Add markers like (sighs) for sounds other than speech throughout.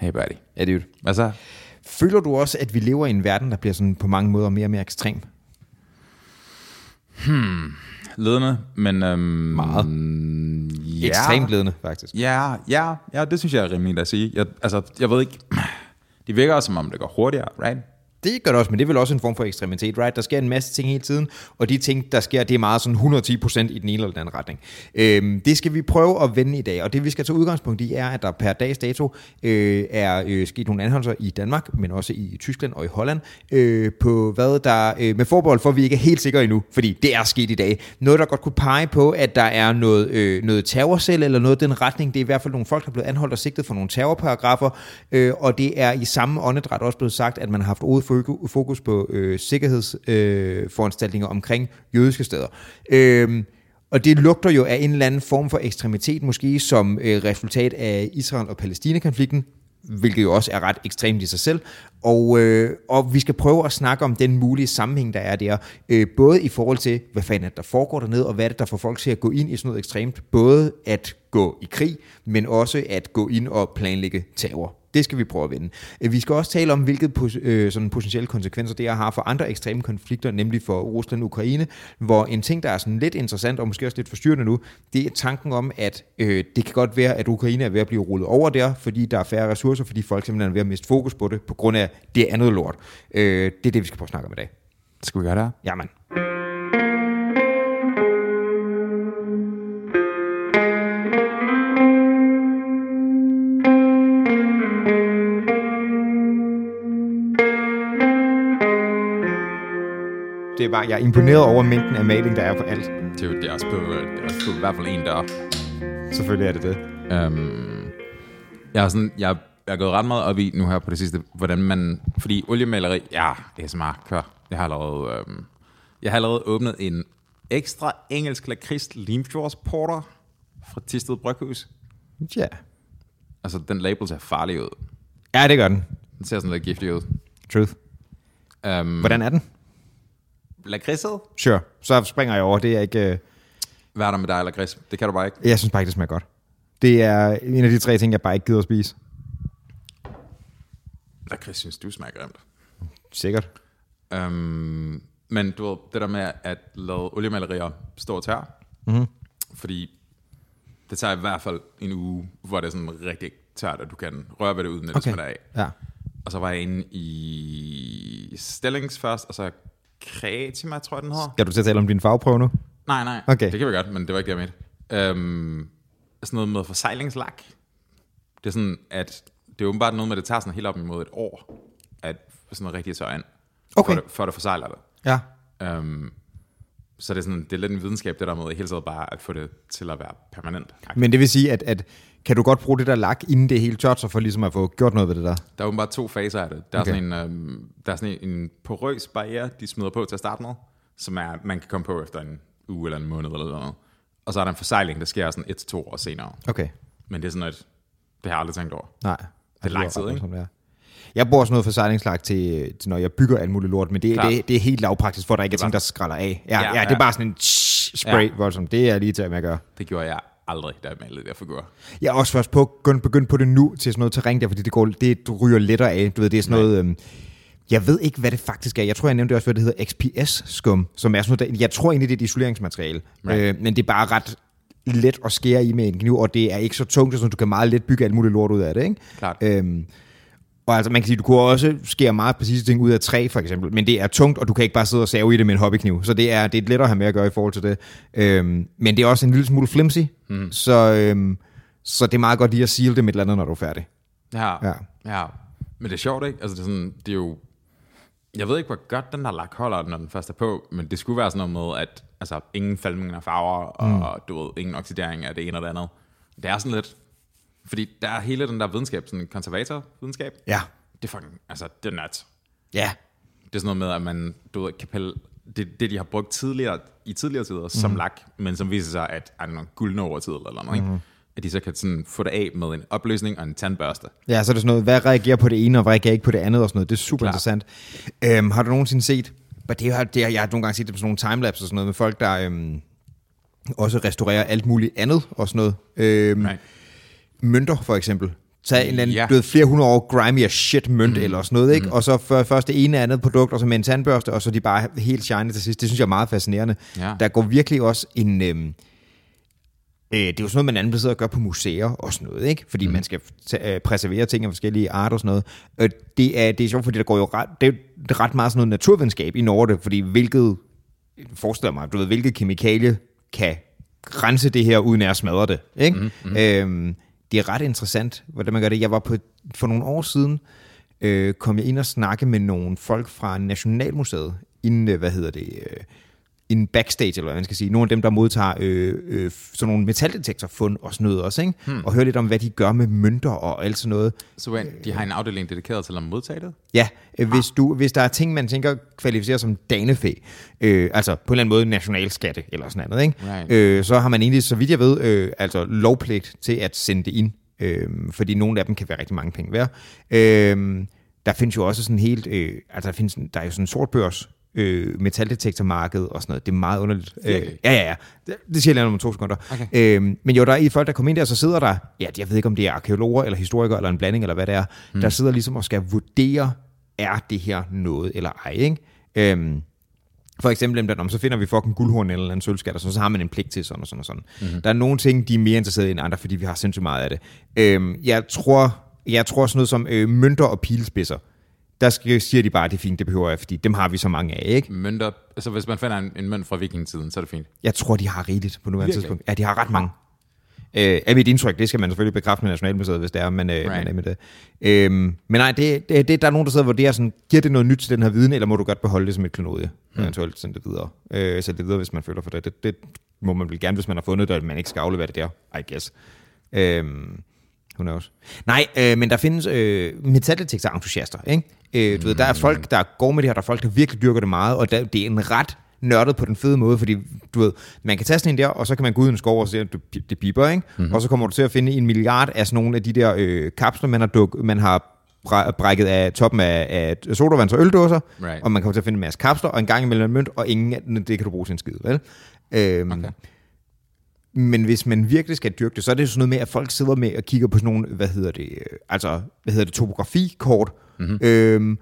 Hey buddy. Ja, det er Hvad så? Føler du også, at vi lever i en verden, der bliver sådan på mange måder mere og mere ekstrem? Ledende, men... Øhm, Meget. Ja. Ekstremt ledende, faktisk. Ja, ja, ja, det synes jeg er rimeligt at sige. Jeg, altså, jeg ved ikke... Det virker også, som om det går hurtigere, right? Det gør det også, men det er vel også en form for ekstremitet, right? Der sker en masse ting hele tiden, og de ting, der sker, det er meget sådan 110% i den ene eller den anden retning. Øhm, det skal vi prøve at vende i dag, og det vi skal tage udgangspunkt i er, at der per dags dato øh, er øh, sket nogle anholdelser i Danmark, men også i Tyskland og i Holland, øh, på hvad der, øh, med forbehold for, at vi ikke er helt sikre endnu, fordi det er sket i dag. Noget, der godt kunne pege på, at der er noget, øh, noget terrorcell eller noget i den retning. Det er i hvert fald nogle folk, der er blevet anholdt og sigtet for nogle terrorparagrafer, øh, og det er i samme åndedræt også blevet sagt, at man har haft fokus på øh, sikkerhedsforanstaltninger øh, omkring jødiske steder. Øh, og det lugter jo af en eller anden form for ekstremitet, måske som øh, resultat af Israel- og Palæstina-konflikten, hvilket jo også er ret ekstremt i sig selv. Og, øh, og vi skal prøve at snakke om den mulige sammenhæng, der er der, øh, både i forhold til, hvad fanden er det, der foregår dernede, og hvad er det, der får folk til at gå ind i sådan noget ekstremt, både at gå i krig, men også at gå ind og planlægge terror. Det skal vi prøve at vende. Øh, Vi skal også tale om, hvilke øh, sådan potentielle konsekvenser det har for andre ekstreme konflikter, nemlig for Rusland og Ukraine, hvor en ting, der er sådan lidt interessant og måske også lidt forstyrrende nu, det er tanken om, at øh, det kan godt være, at Ukraine er ved at blive rullet over der, fordi der er færre ressourcer, fordi folk simpelthen er ved at miste fokus på det, på grund af det andet lort. Øh, det er det, vi skal prøve at snakke om i dag. Skal vi gøre det? Jamen. Er bare, jeg er imponeret over mængden af maling, der er på alt. Det er jo det er også på, øh, det er også på i hvert fald en dør. Selvfølgelig er det det. Øhm, jeg, er sådan, jeg, jeg er gået ret meget op i nu her på det sidste, hvordan man... Fordi oliemaleri... Ja, ASMR, kør. Jeg har allerede, øhm, jeg har allerede åbnet en ekstra engelsk lakrids Limfjords Porter fra Tisted Bryghus. Ja. Altså, den label ser farlig ud. Ja, det gør den. Den ser sådan lidt giftig ud. Truth. Um, Hvordan er den? Lakridset? Sure. Så springer jeg over. Det er ikke... øh, Hvad er der med dig, lakrids? Det kan du bare ikke. Jeg synes bare ikke, det smager godt. Det er en af de tre ting, jeg bare ikke gider at spise. Lakrids synes du smager grimt. Sikkert. Um, men du ved, det der med at lade oliemalerier stå og tør, Mhm. fordi det tager i hvert fald en uge, hvor det er sådan rigtig tørt, at du kan røre ved det uden at det Okay. smitter af. Ja. Og så var jeg inde i Stellings først, og så Creatima, tror jeg den hedder. Skal du til at tale om din fagprøve nu? Nej, nej, Okay. det kan vi godt, men det var ikke det, jeg mente. Um, sådan noget med forsejlingslak. Det er sådan, at det er åbenbart noget med, at det tager sådan helt op imod et år, at sådan noget rigtig tør ind, Okay. før, det, før det forsejler det. Ja. Um, så det er, sådan, det er lidt en videnskab, det der med hele tiden bare at få det til at være permanent. Men det vil sige, at, at kan du godt bruge det der lak, inden det er helt tørt, så for ligesom at få gjort noget ved det der? Der er jo bare to faser af det. Der er Okay. sådan, en, øhm, der er sådan en, en porøs barriere, de smider på til at starte med, som er, man kan komme på efter en uge eller en måned eller noget. Og så er der en forsejling, der sker sådan et til to år senere. Okay. Men det er sådan et, det har jeg aldrig tænkt over. Nej. Det er lang tid, ikke? Som det er. Jeg bruger sådan noget forsejlingslak til, til, når jeg bygger alt muligt lort, men det, det, det er helt lavpraktisk, for der ikke er ting, der skræller af. Ja, ja, Ja, ja, det er bare sådan en spray Ja. voldsomt. Det er lige til, at jeg gør. Det gjorde jeg aldrig, jeg malede der figur. Jeg er også først på begyndt begyndt på det nu til sådan noget terræn der, fordi det, går, det ryger lettere af. Du ved, det er sådan Nej. noget... Øhm, jeg ved ikke, hvad det faktisk er. Jeg tror, jeg nævnte også, hvad det hedder XPS-skum, som er sådan noget, der, jeg tror egentlig, det er et isoleringsmateriale. Right. Øh, men det er bare ret let at skære i med en kniv, og det er ikke så tungt, så du kan meget let bygge alt muligt lort ud af det. Ikke? Klart. Øhm, og altså, man kan sige, du kunne også skære meget præcise ting ud af træ, for eksempel, men det er tungt, og du kan ikke bare sidde og save i det med en hobbykniv, så det er, det er lettere at have med at gøre i forhold til det. Øhm, men det er også en lille smule flimsy, mm. så, øhm, så det er meget godt lige at seal det med et eller andet, når du er færdig. Ja, Ja. ja. Men det er sjovt, ikke? Altså, det er, sådan, det er jo... Jeg ved ikke, hvor godt den der lak holder, når den først er på, men det skulle være sådan noget med, at altså, ingen falmning af farver, og du ved, ingen oxidering af det ene og det andet. Det er sådan lidt... Fordi der er hele den der videnskab, sådan konservatorvidenskab. Ja. Det er fucking... Altså, det er nuts. Ja. Det er sådan noget med, at man, du ved, kan pille, det, det, de har brugt tidligere, i tidligere tider som lak, men som viser sig, at er noget guldne over tid eller noget, ikke? at de så kan sådan få det af med en opløsning og en tandbørste. Ja, så er det sådan noget, hvad reagerer på det ene, og hvad reagerer ikke på det andet, og sådan noget. Det er super Klar. interessant. Øhm, har du nogensinde set, men det har, det har, jeg har nogle gange set det på sådan nogle timelapse og sådan noget, med folk, der øhm, også restaurerer alt muligt andet og sådan noget. Øhm, Nej. Mønter for eksempel. Så en eller anden, Ja. flere hundrede år grimy as shit mønt mm. eller sådan noget, ikke? Mm. Og så for, først det ene andet produkt, og så med en tandbørste, og så de bare helt shiny til sidst. Det synes jeg er meget fascinerende. Ja. Der går virkelig også en... Øhm, øh, det er jo sådan noget, man anden sidder og gør på museer og sådan noget, ikke? Fordi mm. man skal øh, preservere ting af forskellige arter og sådan noget. Øh, det, er, det er sjovt, fordi der går jo ret, det er ret meget sådan noget naturvidenskab i Norge, fordi hvilket, forestiller mig, du ved, hvilket kemikalie kan rense det her, uden at smadre det, ikke? Mm, mm. Øhm, det er ret interessant, hvordan man gør det. Jeg var på, for nogle år siden, øh, kom jeg ind og snakke med nogle folk fra Nationalmuseet, inden, øh, hvad hedder det, øh, en backstage, eller hvad man skal sige. Nogle af dem, der modtager øh, øh, sådan nogle metaldetektorfund og sådan noget også, ikke? Hmm. Og høre lidt om, hvad de gør med mønter og alt sådan noget. Så wait, de har en afdeling dedikeret til at modtage det? Ja, øh, hvis, du, hvis der er ting, man tænker kvalificerer som danefæ, øh, altså på en eller anden måde nationalskatte eller sådan noget, ikke? Right. Øh, så har man egentlig, så vidt jeg ved, øh, altså lovpligt til at sende det ind, øh, fordi nogle af dem kan være rigtig mange penge værd. Øh, der findes jo også sådan helt, øh, altså der, findes, der er jo sådan en sortbørs, øh, metaldetektormarked og sådan noget. Det er meget underligt. Øh, ja, ja, ja. Det, det siger jeg lige om to sekunder. Okay. Øhm, men jo, der er i folk, der kommer ind der, så sidder der, ja, jeg ved ikke, om det er arkeologer eller historikere eller en blanding eller hvad det er, mm. der sidder ligesom og skal vurdere, er det her noget eller ej, ikke? Øhm, for eksempel, der, "Nå, men så finder vi fucking guldhorn eller en sølvskat, og så, så har man en pligt til sådan og sådan og sådan. Mm-hmm. Der er nogle ting, de er mere interesserede i end andre, fordi vi har sindssygt meget af det. Øhm, jeg tror, jeg tror sådan noget som øh, mønter og pilespidser, der skal, siger de bare, at det er fint, det behøver jeg, fordi dem har vi så mange af, ikke? Mønter, altså hvis man finder en, en mønt fra vikingetiden, så er det fint. Jeg tror, de har rigeligt på nuværende Virkelig? tidspunkt. Ja, de har ret mange. Øh, er mit indtryk, det skal man selvfølgelig bekræfte med Nationalmuseet, hvis det er, men, øh, Right. men, med det. Øh, men nej, det, det, det, der er nogen, der sidder og vurderer sådan, giver det noget nyt til den her viden, eller må du godt beholde det som et klenodie, mm. eventuelt sende det videre. Øh, sende det videre, hvis man føler for det. det. Det må man vel gerne, hvis man har fundet det, og man ikke skal aflevere det der, I guess. Øh, who knows. Nej, øh, men der findes øh, metaldetektor-entusiaster, ikke? Øh, du ved, der er folk, der går med det her, der er folk, der virkelig dyrker det meget, og der, det er en ret nørdet på den fede måde, fordi du ved, man kan tage sådan en der, og så kan man gå ud i en skov og se, at det- piper, ikke? Mm-hmm. Og så kommer du til at finde en milliard af sådan nogle af de der øh, kapsler, man har, duk, man har bræ- brækket af toppen af, af sodavands- og øldåser, Right. og man kommer til at finde en masse kapsler, og en gang imellem en mønt, og ingen af det kan du bruge til en skid, vel? Øhm, Okay. men hvis man virkelig skal dyrke det, så er det sådan noget med, at folk sidder med og kigger på sådan nogle, hvad hedder det, øh, altså, hvad hedder det, topografikort, mm-hmm. øhm,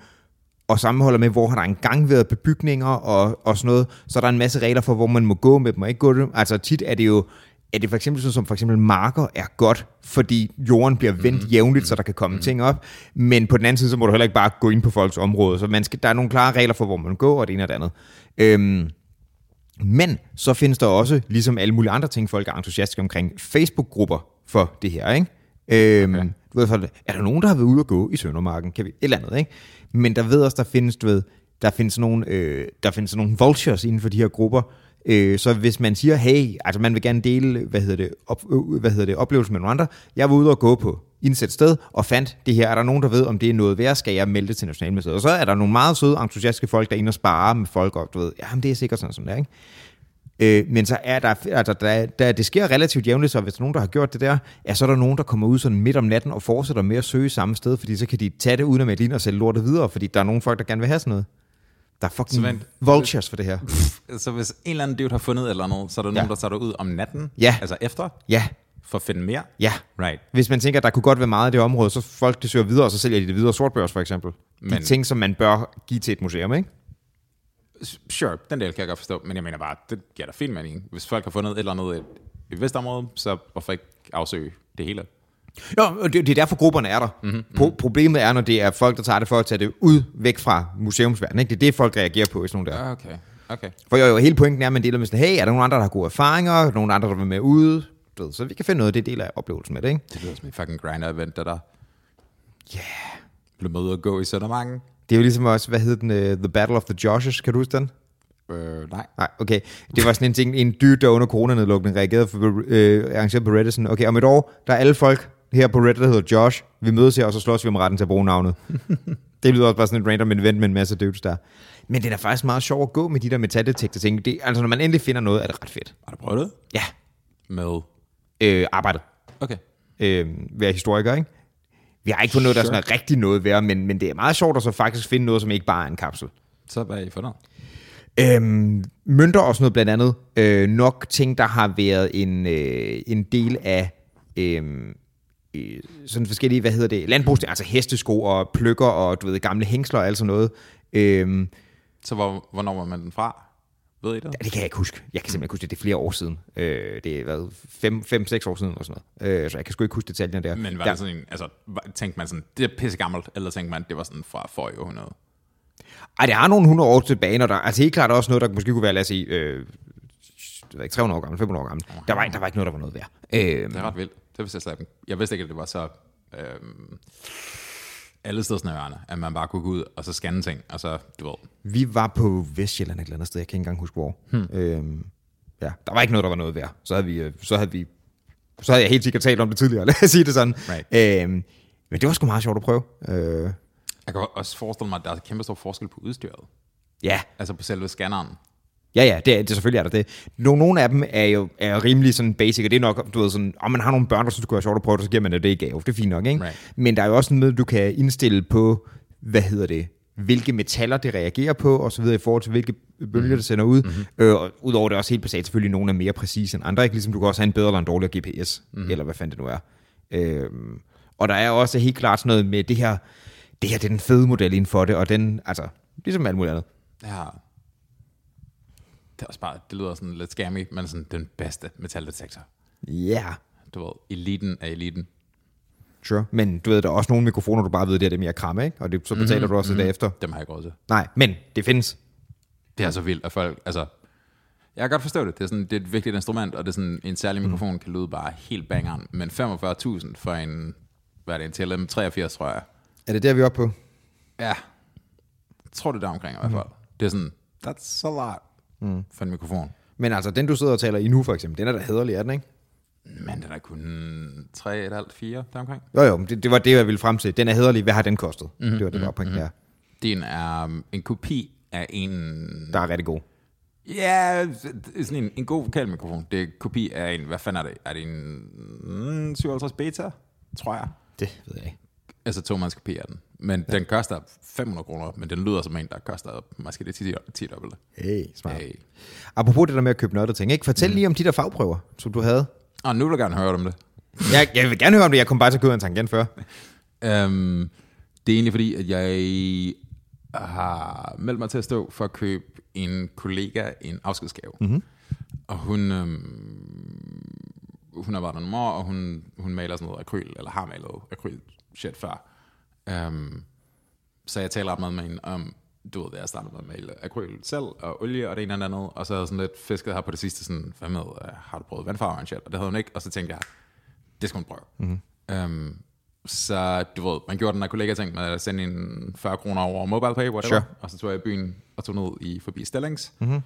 og sammenholder med, hvor har der engang været bebygninger og, og sådan noget, så er der en masse regler for, hvor man må gå med dem og ikke gå dem. Altså tit er det jo, er det for eksempel sådan som for eksempel marker er godt, fordi jorden bliver vendt mm-hmm. jævnligt, så der kan komme mm-hmm. ting op, men på den anden side, så må du heller ikke bare gå ind på folks område, så man skal, der er nogle klare regler for, hvor man går, og det ene og det andet. Øhm, men så findes der også, ligesom alle mulige andre ting, folk er entusiastiske omkring, Facebook-grupper for det her, ikke? Øhm, Okay. du ved, for, er der nogen, der har været ude at gå i Søndermarken? Kan vi, et eller andet, ikke? Men der ved også, der findes, du ved, der findes nogle, øh, der findes nogle vultures inden for de her grupper, Øh, så hvis man siger, hey, altså man vil gerne dele, hvad hedder det, op, øh, hvad hedder det oplevelsen med nogle andre. Jeg var ude og gå på indsæt sted og fandt det her. Er der nogen, der ved, om det er noget værd, skal jeg melde det til Nationalmuseet. Og så er der nogle meget søde, entusiastiske folk, der er inde og sparer med folk, og du ved, jamen det er sikkert sådan, sådan der, ikke? Øh, men så er der, altså, der, der, det sker relativt jævnligt, så hvis der er nogen, der har gjort det der, ja, så er der nogen, der kommer ud sådan midt om natten og fortsætter med at søge samme sted, fordi så kan de tage det uden at melde ind og sælge lortet videre, fordi der er nogle folk, der gerne vil have sådan noget. Der er fucking vent. vultures for det her. Så hvis en eller anden dude har fundet et eller andet, så er der Ja. nogen, der tager det ud om natten? Ja. Altså efter? Ja, For at finde mere? ja. Right. Hvis man tænker, at der kunne godt være meget i det område, så folk det søger videre, og så sælger de det videre sortbørs for eksempel. De Men- ting, som man bør give til et museum, ikke? Sure, den del kan jeg godt forstå, men jeg mener bare, det giver da fin mening. Hvis folk har fundet et eller andet i et, vist område, så hvorfor ikke afsøge det hele? Jo, og det, det er derfor grupperne er der. Mm-hmm. Pro- problemet er, når det er folk, der tager det for at tage det ud, væk fra museumsverdenen. Ikke? Det er det, folk reagerer på i sådan nogle der. Okay, okay. For jo, jo, hele pointen er, at man deler med sådan, hey, er der nogen andre, der har gode erfaringer? Nogen andre, der vil med ude? Ved, så vi kan finde noget af det del af oplevelsen med det, ikke? Det lyder som en fucking grinder-event, det der. Ja. Blev med ud og gå i Søndermarken? Det er jo ligesom også, hvad hed den? Uh, The Battle of the Joshes, kan du huske den? Øh, nej. Nej, okay. Det var sådan en ting, en dyr, der under coronanedlukningen reagerede for, øh, arrangeret på Reddit. Sådan, okay, om et år, der er alle folk her på Reddit, der hedder Josh. Vi mødes her, og så slås vi om retten til at bruge navnet. (laughs) det lyder også bare sådan et random event med en masse dudes der. Men det er faktisk meget sjovt at gå med de der metaldetektor ting. Det, altså, når man endelig finder noget, er det ret fedt. Har du prøvet det? Ja, Med... øh, arbejdet. Okay. Øh, være historiker, ikke? Vi har ikke fundet noget, der Sure. sådan er rigtig noget værd, men, men det er meget sjovt at så faktisk finde noget, som ikke bare er en kapsel. Så hvad har I fundet? Øhm, mønter og sådan noget blandt andet. Øh, nok ting, der har været en, øh, en del af øhm, øh, sådan forskellige, hvad hedder det, landbrugs, altså hestesko og pløkker og du ved, gamle hængsler og alt sådan noget. Øhm, Så hvor, hvornår var man den fra? Ved I det? ja, det kan jeg ikke huske. Jeg kan simpelthen ikke huske det. Det er flere år siden. Øh, det er været 5-6 år siden eller sådan noget. Øh, så jeg kan sgu ikke huske detaljerne der. Men var der, det sådan en, altså, tænkte man sådan, det er pisse gammelt, eller tænkte man, det var sådan fra forrige århundrede? Ej, det har nogle 100 år tilbage, når der, altså helt klart også noget, der måske kunne være, lad os sige, øh, ikke, 300 år gammel, 500 år gammel. Der var, der var ikke noget, der var noget værd. Øh, Det er ret vildt. Det vidste jeg slet ikke. Jeg vidste ikke, at det var så... Øhm, alle steder snørende, at man bare kunne gå ud og så scanne ting, og så, du ved, vi var på Vestjylland et eller andet sted, jeg kan ikke engang huske hvor. Hmm. Øh, ja, der var ikke noget, der var noget værd. Så havde vi, øh, så havde vi, så havde jeg helt sikkert talt om det tidligere, (laughs) lad os sige det sådan. Right. Øh, men det var sgu meget sjovt at prøve. Øh, jeg kan også forestille mig, at der er kæmpe stor forskel på udstyret. ja, Altså på selve scanneren. Ja, ja, det, er, det selvfølgelig er der det. Nogle, af dem er jo er rimelig sådan basic, og det er nok, du ved, sådan, om man har nogle børn, der synes, det kunne være sjovt at prøve det, så giver man det det i gave. Det er fint nok, ikke? Right. Men der er jo også noget, du kan indstille på, hvad hedder det, hvilke metaller det reagerer på, og så videre i forhold til, hvilke bølger det sender ud. Mm-hmm. Øh, og udover det er også helt basalt, selvfølgelig nogle er mere præcise end andre, ikke? Ligesom du kan også have en bedre eller en dårligere GPS, mm-hmm. eller hvad fanden det nu er. Øh, og der er også helt klart sådan noget med det her, det her det er den fede model inden for det, og den, altså, ligesom alt muligt andet. Ja. Det er også bare, det lyder sådan lidt scammy, men sådan den bedste metaldetektor. Ja, yeah. Du ved, eliten af eliten. Sure. Men du ved, der er også nogle mikrofoner, du bare ved, det er det mere kramme, ikke? Og det, så betaler mm-hmm. du også mm-hmm. derefter. Dem har jeg ikke råd til. Nej, men det findes. Det er så vildt, at folk, altså, jeg kan godt forstå det. Det er, sådan, det er et vigtigt instrument, og det er sådan, en særlig mikrofon mm. kan lyde bare helt bangeren. Men 45.000 for en, hvad er det, en TLM 83, tror jeg. Er det der, vi er oppe på? Ja, jeg tror det er der omkring i hvert fald. Det er sådan, that's a lot mm. for en mikrofon. Men altså, den du sidder og taler i nu, for eksempel, den er da hederlig, er den, ikke? Men den er kun 3, 1,5, 4 deromkring. Jo, jo, det, det var det, jeg ville frem til. Den er hederlig. Hvad har den kostet? Mm-hmm. Det var det, der var pointen der. Den er um, en kopi af en... Der er rigtig god. Ja, er sådan en, en god vokalmikrofon. Det er kopi af en... Hvad fanden er det? Er det en mm, 57 beta, tror jeg? Det ved jeg ikke. Altså to mands kopi af den. Men ja. den koster 500 kroner, men den lyder som en, der koster måske det 10, 10 dobbelte. Hey, smart. Hey. Apropos det der med at købe nørdede ting, ikke? Fortæl mm. lige om de der fagprøver, som du havde. Og nu vil jeg gerne høre om det. (laughs) Jeg, jeg vil gerne høre om det. Jeg kom bare til at køre en tangent før. Um, (laughs) det er egentlig fordi, at jeg har meldt mig til at stå for at købe en kollega en afskedsgave. Mm-hmm. Og hun, øhm, hun har været der nogle år, og hun, hun maler sådan noget akryl, eller har malet akryl shit før. Um, så jeg taler meget med hende om, du ved, jeg startede med at male akryl selv, og olie og det ene og det andet, og så havde jeg sådan lidt fisket her på det sidste, sådan, hvad med, uh, har du prøvet vandfarve og? Og det havde hun ikke, og så tænkte jeg, det skal hun prøve. Mm-hmm. Um, så du ved, man gjorde den der kollega ting med at sende en 40 kroner over mobile pay, whatever, Sure. og så tog jeg i byen og tog ned i forbi Stellings, mm-hmm.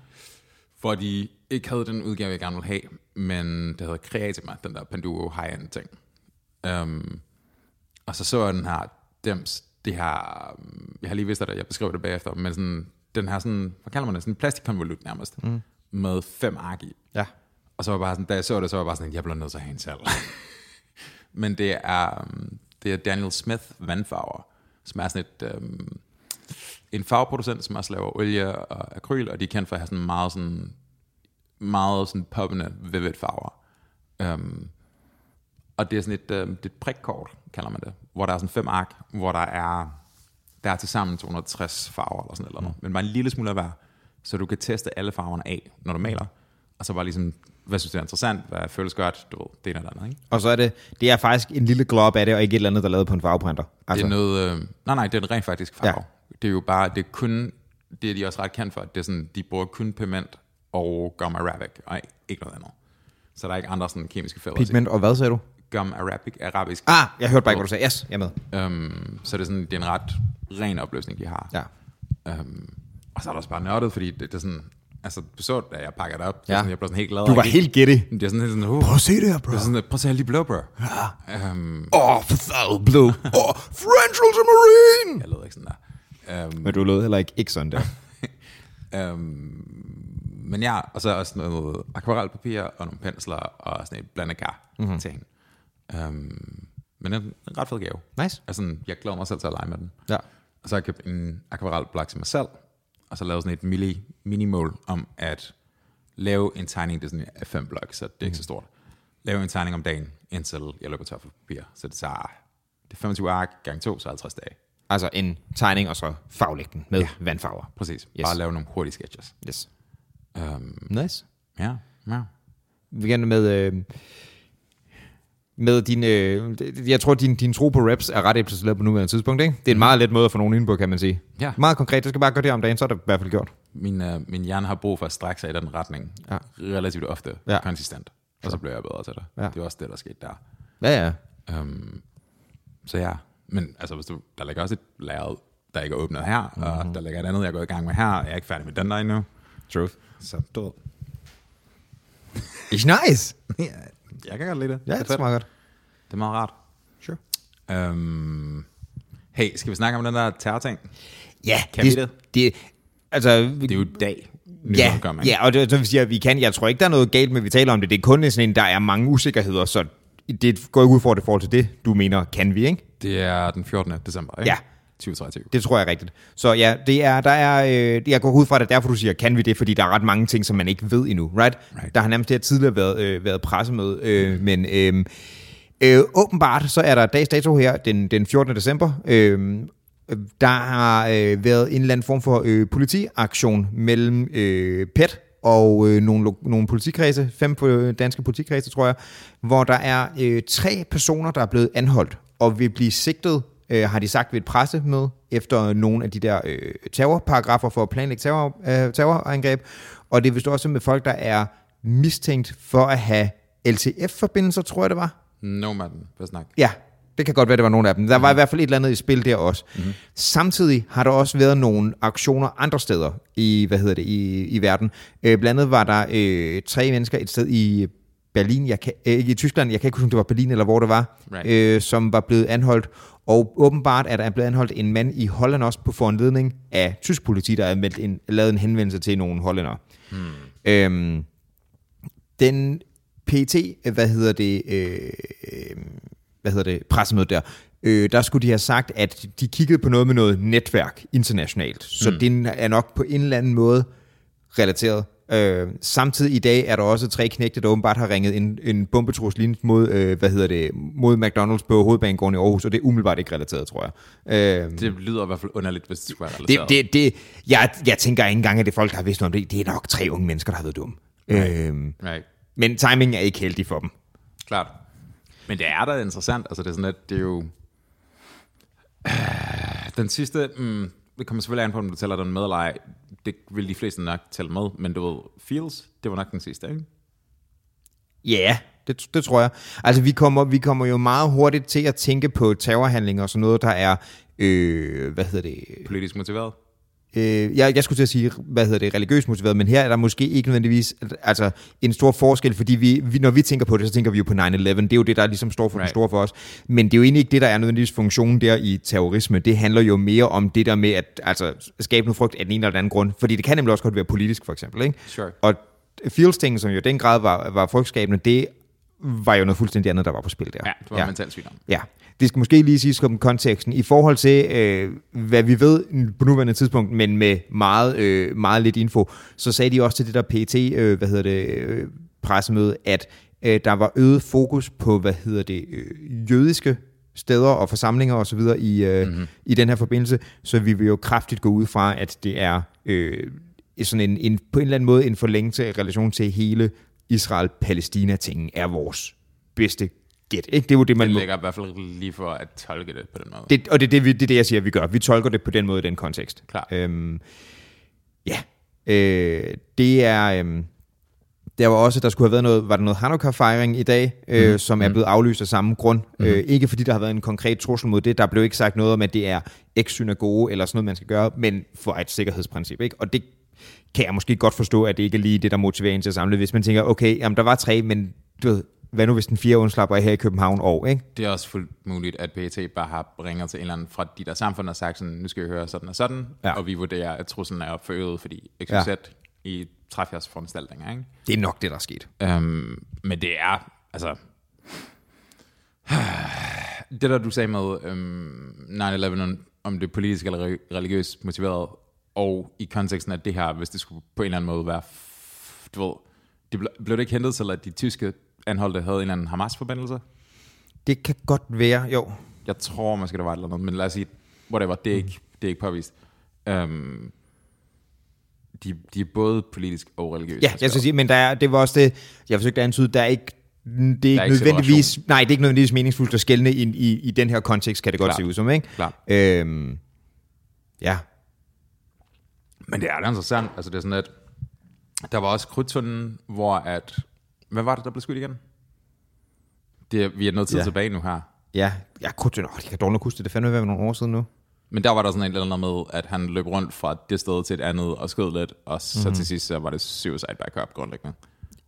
hvor de ikke havde den udgave, jeg gerne ville have, men det hedder Creatima, den der Panduo high-end ting. Um, og så så jeg den her Dems, det her, jeg har lige vidst, at jeg beskriver det bagefter, men sådan, den her sådan, hvad kalder man det, sådan en plastikkonvolut nærmest, mm. med fem ark i. Ja. Og så var bare sådan, da jeg så det, så var jeg bare sådan, jeg bliver nødt til at have en selv. (laughs) Men det er, um, det er Daniel Smith vandfarver, som er sådan et, um, en farveproducent, som også laver olie og akryl, og de er kendt for at have sådan meget sådan, meget sådan poppende vivid farver. Um, og det er sådan et, um, det er et prikkort, kalder man det, hvor der er sådan fem ark, hvor der er, der er til sammen 260 farver eller sådan noget, mm. men bare en lille smule af hver, så du kan teste alle farverne af, når du maler, og så bare ligesom, hvad synes du er interessant, hvad føles godt, du ved, det ene eller andet, ikke? Og så er det, det er faktisk en lille glob af det, og ikke et eller andet, der er lavet på en farveprinter. Altså. Det er noget, øh, nej nej, det er en rent faktisk farve. Ja. Det er jo bare, det er kun, det er de også ret kendt for, det er sådan, de bruger kun pigment og gum arabic, og ikke noget andet. Så der er ikke andre sådan kemiske fælder. Pigment og hvad sagde du? Gum arabic, arabisk. Ah, jeg hørte bare ikke, hvad du sagde. Yes, jeg er med. Um, så det er, sådan, det er en ret ren opløsning, de har. Ja. Um, og så er der også bare nørdet, fordi det, det er sådan, altså så, da jeg pakkede det op, Ja. sådan, jeg blev sådan helt glad. Du var helt giddy. Det er sådan helt sådan, uh, Prøv at se det her, bro. det er sådan, prøv at se alle de blå, bro. Ja. Um, oh, for blue. (laughs) Åh, oh, French Ultramarine! jeg lød ikke sådan der. Um, Men du lød heller ikke, ikke sådan der. (laughs) Øhm, men ja, og så også noget akvarelpapir og nogle pensler og sådan et blandekar mm-hmm. til hende. Øhm, men en, en ret fed gave. Nice. Altså, jeg glæder mig selv til at lege med den. Ja. Og så har jeg købt en akvarelblok til mig selv, og så lavet sådan et mini, minimål om at lave en tegning, det er sådan en F5-blok, så det er ikke så stort. lave en tegning om dagen, indtil jeg løber tør for papir. Så det tager det er 25 ark gange 2, så 50 dage. Altså en tegning, og så farvelægge den med ja. vandfarver. Præcis. Yes. Bare lave nogle hurtige sketches. Yes. Um, Nice. ja, ja. Vi gerne med... Øh, med din, øh, jeg tror, din, din tro på reps er ret etableret på nuværende tidspunkt, ikke? Det er en meget let måde at få nogen ind på, kan man sige. Ja. Meget konkret, du skal bare gøre det om dagen, så er det i hvert fald gjort. Min, uh, min hjerne har brug for at strække sig i den retning. Ja. Relativt ofte. Ja. Konsistent. Og så bliver jeg bedre til det. Ja. Det er også det, der skete der. Ja, ja. Um, så ja, men altså, hvis du, der ligger også et lærred, der ikke er åbnet her, mm-hmm. og der ligger et andet, jeg er gået i gang med her, og jeg er ikke færdig med den der endnu. Truth. Så du. It's nice. (laughs) Ja, jeg kan godt lide det. Ja, det, det smager godt. det er meget rart. Sure. Um, hey, skal vi snakke om den der terror-ting? Ja, Kan vi det? det? Altså, Det er jo i dag. ja, ikke? ja, og det, så vil sige, at vi kan. Jeg tror ikke, der er noget galt med, at vi taler om det. Det er kun sådan en, der er mange usikkerheder, så det går ikke ud for det forhold til det, du mener, kan vi, ikke? Det er den 14. december, ikke? Ja. 2023. Det tror jeg er rigtigt. Så ja, det er, der er, øh, jeg går ud fra, at det er derfor, du siger, kan vi det? Fordi der er ret mange ting, som man ikke ved endnu, right? Right. Der har nærmest det her tidligere været, øh, været pressemøde, øh, men øh, øh, åbenbart, så er der dags dato her, den, den 14. december, øh, der har øh, været en eller anden form for øh, politiaktion mellem øh, PET og øh, nogle, nogle politikredse, fem øh, danske politikredse, tror jeg, hvor der er øh, tre personer, der er blevet anholdt og vil blive sigtet, øh, har de sagt ved et pressemøde, efter nogle af de der øh, terrorparagrafer for at planlægge terror, øh, terrorangreb. Og det er vist også med folk, der er mistænkt for at have LTF-forbindelser, tror jeg det var. Nomaden, hvad snak? Ja, det kan godt være, det var nogle af dem. Der var i hvert fald et eller andet i spil der også. Mm-hmm. Samtidig har der også været nogle aktioner andre steder i, hvad hedder det, i, i verden. Øh, blandt andet var der øh, tre mennesker et sted i Berlin, jeg kan, øh, i Tyskland, jeg kan ikke huske, om det var Berlin eller hvor det var, Right. øh, som var blevet anholdt. Og åbenbart er der blevet anholdt en mand i Holland også på foranledning af tysk politi, der har en, lavet en henvendelse til nogle hollændere. Hmm. Øhm, den PT, hvad hedder det, øh, øh, hvad hedder det, pressemøde der, øh, der skulle de have sagt, at de kiggede på noget med noget netværk internationalt. Så mm. det er nok på en eller anden måde relateret. Øh, samtidig i dag er der også tre knægte, der åbenbart har ringet en, en bombetrussel mod, øh, hvad hedder det, mod McDonald's på hovedbanegården i Aarhus, og det er umiddelbart ikke relateret, tror jeg. Øh, Det lyder i hvert fald underligt, hvis det skulle være relateret. det, det, det, jeg, jeg tænker ikke engang, at det folk, der har vidst noget om det. Det er nok tre unge mennesker, der har været dumme. Right. Øhm, Right. men timingen er ikke heldig for dem. Klart. Men det er da interessant. Altså, det er sådan, at det er jo... Den sidste... Mm, det kommer selvfølgelig an på, om du tæller den med eller ej. Det vil de fleste nok tælle med. Men du ved, Feels, det var nok den sidste, ikke? Ja, yeah, det, det tror jeg. Altså, vi kommer, vi kommer jo meget hurtigt til at tænke på terrorhandlinger og sådan noget, der er, øh, hvad hedder det, Politisk motiveret. Øh, jeg, jeg skulle til at sige, hvad hedder det, religiøst motiveret, men her er der måske ikke nødvendigvis altså, en stor forskel, fordi vi, vi, når vi tænker på det, så tænker vi jo på 9-11. Det er jo det, der ligesom står for right. Store for os. Men det er jo egentlig ikke det, der er nødvendigvis funktionen der i terrorisme. Det handler jo mere om det der med at altså, skabe noget frygt af den ene eller den anden grund. Fordi det kan nemlig også godt være politisk, for eksempel. Ikke? Sure. Og Fields ting, som jo den grad var, var frygtskabende, det var jo noget fuldstændig andet, der var på spil der. Ja, det var ja. mentalt sygdom. Ja, det skal måske lige siges om konteksten. I forhold til, øh, hvad vi ved på nuværende tidspunkt, men med meget, øh, meget lidt info, så sagde de også til det der PT, øh, hvad hedder det, øh, pressemøde, at øh, der var øget fokus på, hvad hedder det, øh, jødiske steder og forsamlinger osv. I, øh, mm-hmm. i den her forbindelse, så vi vil jo kraftigt gå ud fra, at det er øh, sådan en, en, på en eller anden måde en forlængelse i relation til hele Israel-Palæstina-tingen er vores bedste gæt. Ikke? Det er jo det, man Det må, ligger i hvert fald lige for at tolke det på den måde. det, og det er det, vi, det er det, jeg siger, vi gør. Vi tolker det på den måde i den kontekst. Klart. Øhm, ja. Øh, det er... Øhm, der var også, der skulle have været noget, var der noget Hanukkah-fejring i dag, øh, mm. som er blevet aflyst af samme grund. Mm. Øh, ikke fordi der har været en konkret trussel mod det, der blev ikke sagt noget om, at det er eks-synagoge eller sådan noget, man skal gøre, men for et sikkerhedsprincip. Ikke? Og det kan jeg måske godt forstå, at det ikke er lige det, der motiverer en til at samle. Hvis man tænker, okay, jamen, der var tre, men du ved, hvad nu hvis den fjerde undslapper her i København år, ikke? Det er også fuldt muligt, at PET bare har ringer til en eller anden fra de der samfund og sagt sådan, nu skal vi høre sådan og sådan, Ja. og vi vurderer, at truslen er forøget, fordi XYZ ja. i træfjerdsforanstaltninger, ikke? Det er nok det, der er sket. Um, men det er, altså... (sighs) Det der, du sagde med um, 9-11, om- det er politisk eller re- religiøst motiveret, og i konteksten af det her, hvis det skulle på en eller anden måde være, du ved, det ble, blev det ikke hentet til, at de tyske anholdte havde en eller anden Hamas-forbindelse. Det kan godt være, jo. Jeg tror måske, der var et eller andet, men lad os sige, whatever, det er ikke, det er ikke påvist. Um, de, de er både politisk og religiøse. Ja, jeg skal sige, men der er, det var også det, jeg forsøgte at antyde, der er ikke det er ikke, ikke nødvendigvis, nej, det er ikke nødvendigvis meningsfuldt at skælne i, i, i den her kontekst, kan det godt Klart. se ud som, ikke? Klart. Øhm, ja, Men det er da interessant. Altså, det er sådan, at der var også krydtunden, hvor at... Hvad var det, der blev skudt igen? Det er, vi er noget tid Ja. ja. tilbage nu her. ja, jeg kunne det kan dårligt huske det, det fandme være nogle år siden nu. Men der var der sådan en eller anden med, at han løb rundt fra det sted til et andet og skød lidt, og så mm. til sidst så var det suicide backup grundlæggende.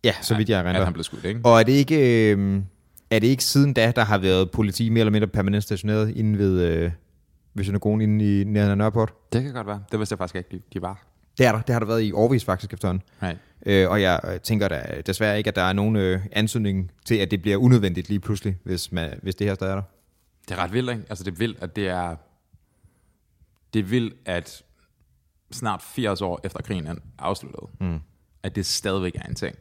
Ja, så vidt jeg At erindrer. han blev skudt, ikke? Og er det ikke, øh, er det ikke siden da, der har været politi mere eller mindre permanent stationeret inde ved, øh, ved synagogen inde i nærheden af Nørreport? Det kan godt være. Det vidste jeg faktisk ikke, de, de var. Det er der. Det har der været i årvis faktisk efterhånden. Right. Øh, og jeg øh, tænker da desværre ikke, at der er nogen øh, ansøgning til, at det bliver unødvendigt lige pludselig, hvis, man, hvis det her stadig er der. Det er ret vildt, ikke? Altså, det er vildt, at det er... Det er vildt, at snart 80 år efter krigen er afsluttet, mm. at det stadigvæk er en ting.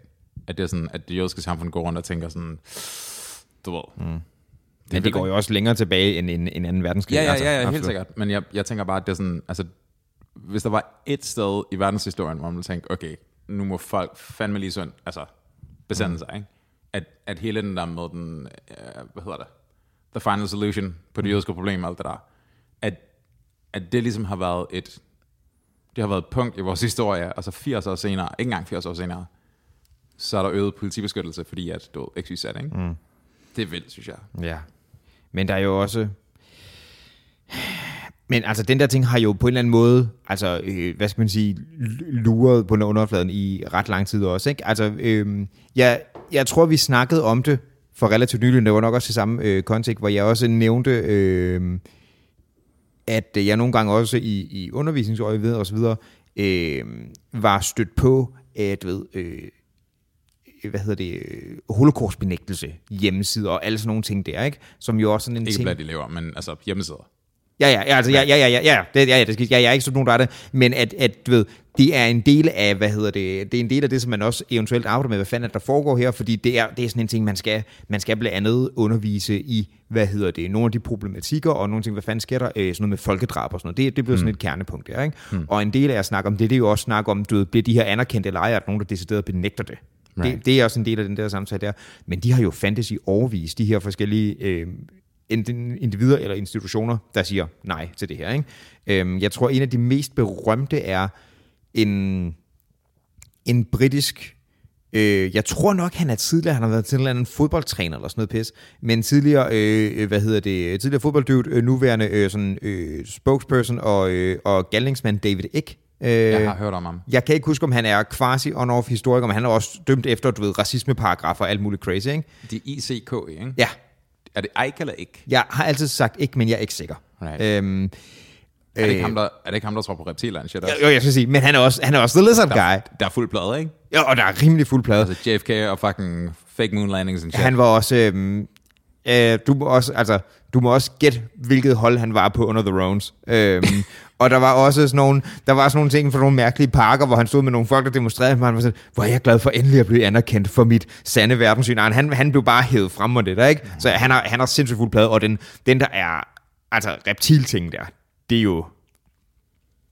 At det er sådan, at det jødiske samfund går rundt og tænker sådan, du ved. Mm. Men det går jo også længere tilbage end en, en anden verdenskrig. Ja, ja, altså, ja, ja helt absolut. sikkert. Men jeg, jeg tænker bare, at det er sådan, altså, hvis der var et sted i verdenshistorien, hvor man ville tænke, okay, nu må folk fandme lige sådan, altså, besande mm. sig, ikke? At, at hele den der med den, øh, hvad hedder det, the final solution på det jødiske problem og alt det der, at, at det ligesom har været et, det har været et punkt i vores historie, altså 80 år senere, ikke engang 80 år senere, så er der øget politibeskyttelse, fordi at, du ved, XYZ, ikke? Mm. Det er vildt, synes jeg. Ja. Men der er jo også... Men altså, den der ting har jo på en eller anden måde, altså, øh, hvad skal man sige, luret på underfladen i ret lang tid også, ikke? Altså, øh, jeg, jeg tror, vi snakkede om det for relativt nylig, det var nok også i samme øh, kontekst, hvor jeg også nævnte, øh, at jeg nogle gange også i, i undervisningsøje og så videre, øh, var stødt på, at ved, øh, hvad hedder det, øh, holocaustbenægtelse hjemmesider og alle sådan nogle ting der, ikke? Som jo også sådan en Ikke ting... blandt elever, men altså hjemmesider. Ja, ja, ja, altså, ja, ja, ja, ja, ja, det, ja, ja, det skal, ja, jeg er ikke sådan nogen, der er det, men at, at du ved, det er en del af, hvad hedder det, det er en del af det, som man også eventuelt arbejder med, hvad fanden er der foregår her, fordi det er, det er sådan en ting, man skal, man skal blandt andet undervise i, hvad hedder det, nogle af de problematikker, og nogle ting, hvad fanden sker der, øh, sådan noget med folkedrab og sådan noget, det, det bliver sådan et kernepunkt der, ikke? Og en del af at snakke om det, det er jo også snak om, du ved, bliver de her anerkendte ej, at nogen, der decideret benægter det. Right. Det, det er også en del af den der samtale der. Men de har jo fandtes i overvis, de her forskellige øh, individer eller institutioner, der siger nej til det her. Ikke? Øhm, jeg tror, en af de mest berømte er en, en britisk... Øh, jeg tror nok, han er tidligere, han har været til en eller anden fodboldtræner eller sådan noget pis, men tidligere, øh, hvad hedder det, tidligere fodbolddyvet, øh, nuværende øh, sådan, øh, spokesperson og, øh, og galningsmand David Ick. Øh, Jeg har hørt om ham. jeg kan ikke huske, om han er quasi on-off historiker, men han er også dømt efter, du ved, racismeparagrafer og alt muligt crazy, ikke? De er ICK, ikke? Ja, Er det Ike eller ikke? jeg har altid sagt ikke, men jeg er ikke sikker. Right. Øhm, Er det, ikke ham, der, er det ikke ham, der tror på reptiler and shit også? jo, jeg skal sige, men han er også, han er også the lizard guy. Der er fuld plade, ikke? Ja, og der er rimelig fuld plade. Altså JFK og fucking fake moon landings and shit. Han var også... Øhm, øh, du må også, altså, du må også gætte, hvilket hold han var på under The Rones. Øhm, (laughs) og der var også sådan nogle, der var sådan nogle ting for nogle mærkelige parker, hvor han stod med nogle folk, der demonstrerede, og han var sådan, hvor er jeg glad for endelig at blive anerkendt for mit sande verdenssyn. Han, han blev bare hævet frem og det der, ikke? Så han har, han har sindssygt fuld plade, og den, den der er, altså reptilting der, det er jo,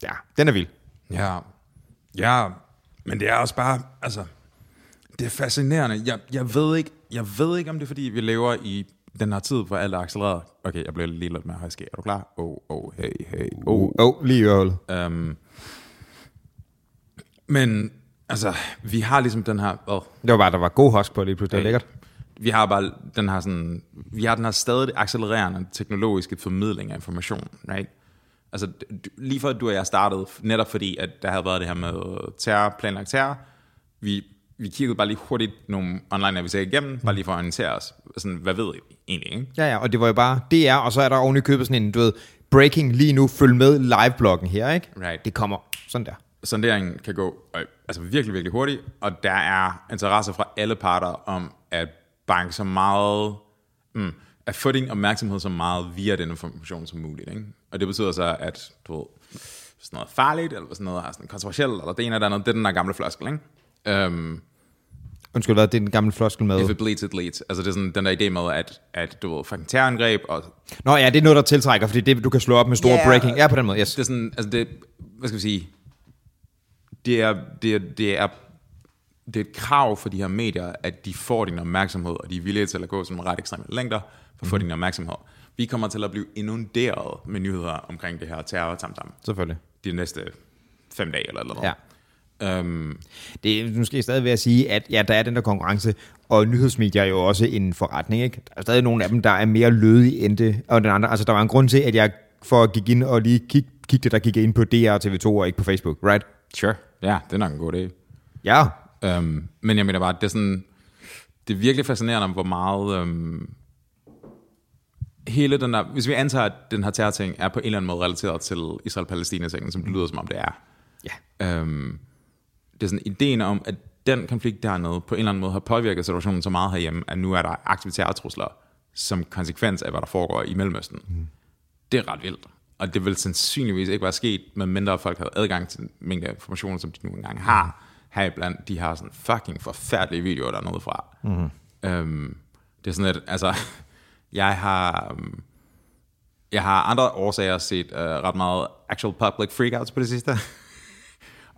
ja, den er vild. Ja. Ja, men det er også bare, altså, det er fascinerende. Jeg, jeg, ved ikke, jeg ved ikke, om det er, fordi vi lever i den her tid, hvor alt er accelereret. Okay, jeg bliver lige lidt mere højske. Er du klar? Oh, oh, hey, hey, oh. Oh, lige i øvrigt. Um, men, altså, vi har ligesom den her, oh, Det var bare, der var god husk på lige pludselig. Det er lækkert. vi har bare den her sådan, vi har den her stadig accelererende teknologiske formidling af information, right? Altså, lige før du og jeg startede, netop fordi, at der havde været det her med terror, planlagt terror, vi, vi kiggede bare lige hurtigt nogle online aviser igennem, bare lige for at orientere os. Sådan, hvad ved I egentlig, ikke? Ja, ja, og det var jo bare DR, og så er der oven i købet sådan en, du ved, breaking lige nu, følg med live-bloggen her, ikke? Right. Det kommer sådan der. sonderingen kan gå øh, altså virkelig, virkelig hurtigt, og der er interesse fra alle parter om at banke så meget, mm, at få din opmærksomhed så meget via den information som muligt. Ikke? Og det betyder så, at du ved, hvis noget farligt, eller hvis noget er sådan kontroversielt, eller det ene eller det andet, det er den der gamle floskel. Ikke? Øhm, Undskyld, hvad? Det er den gamle floskel med... If it bleeds, it leads. Altså det er sådan den der idé med, at, at du ved, fucking terrorangreb, og Nå ja, det er noget, der tiltrækker, fordi det, du kan slå op med store Ja. breaking. Ja, på den måde, yes. det er sådan, altså det, hvad skal vi sige, det er, det er, det er, det er et krav for de her medier, at de får din opmærksomhed, og de er villige til at gå sådan ret ekstreme længder for at få din opmærksomhed. Vi kommer til at blive inunderet med nyheder omkring det her terror tamtam Selvfølgelig. de næste fem dage eller noget. Ja. Øhm, Det er måske stadig ved at sige, at ja, der er den der konkurrence, og nyhedsmedier er jo også en forretning. Ikke? Der er stadig nogle af dem, der er mere lødige end det, og den andre. Altså, der var en grund til, at jeg for at gik ind og lige kig, kigge der gik ind på DR og TV2 og ikke på Facebook, right? sure, ja, det er nok en god idé. Ja, Øhm, men jeg mener bare, det er sådan, det er virkelig fascinerende, hvor meget øhm, hele den der, hvis vi antager, at den her terrorting er på en eller anden måde relateret til Israel-Palæstina-tingen, som det lyder som om det er. ja. Øhm, det er sådan ideen om, at den konflikt dernede på en eller anden måde har påvirket situationen så meget herhjemme, at nu er der aktive terrortrusler som konsekvens af, hvad der foregår i Mellemøsten. Mm. Det er ret vildt. Og det vil sandsynligvis ikke være sket, med mindre folk havde adgang til en mængde af informationer, som de nu engang har. Heriblandt, de har sådan fucking forfærdelige videoer dernede fra. Mm. Øhm, det er sådan et, altså, (laughs) jeg har, øhm, jeg har andre årsager set øh, ret meget actual public freakouts på det sidste. (laughs)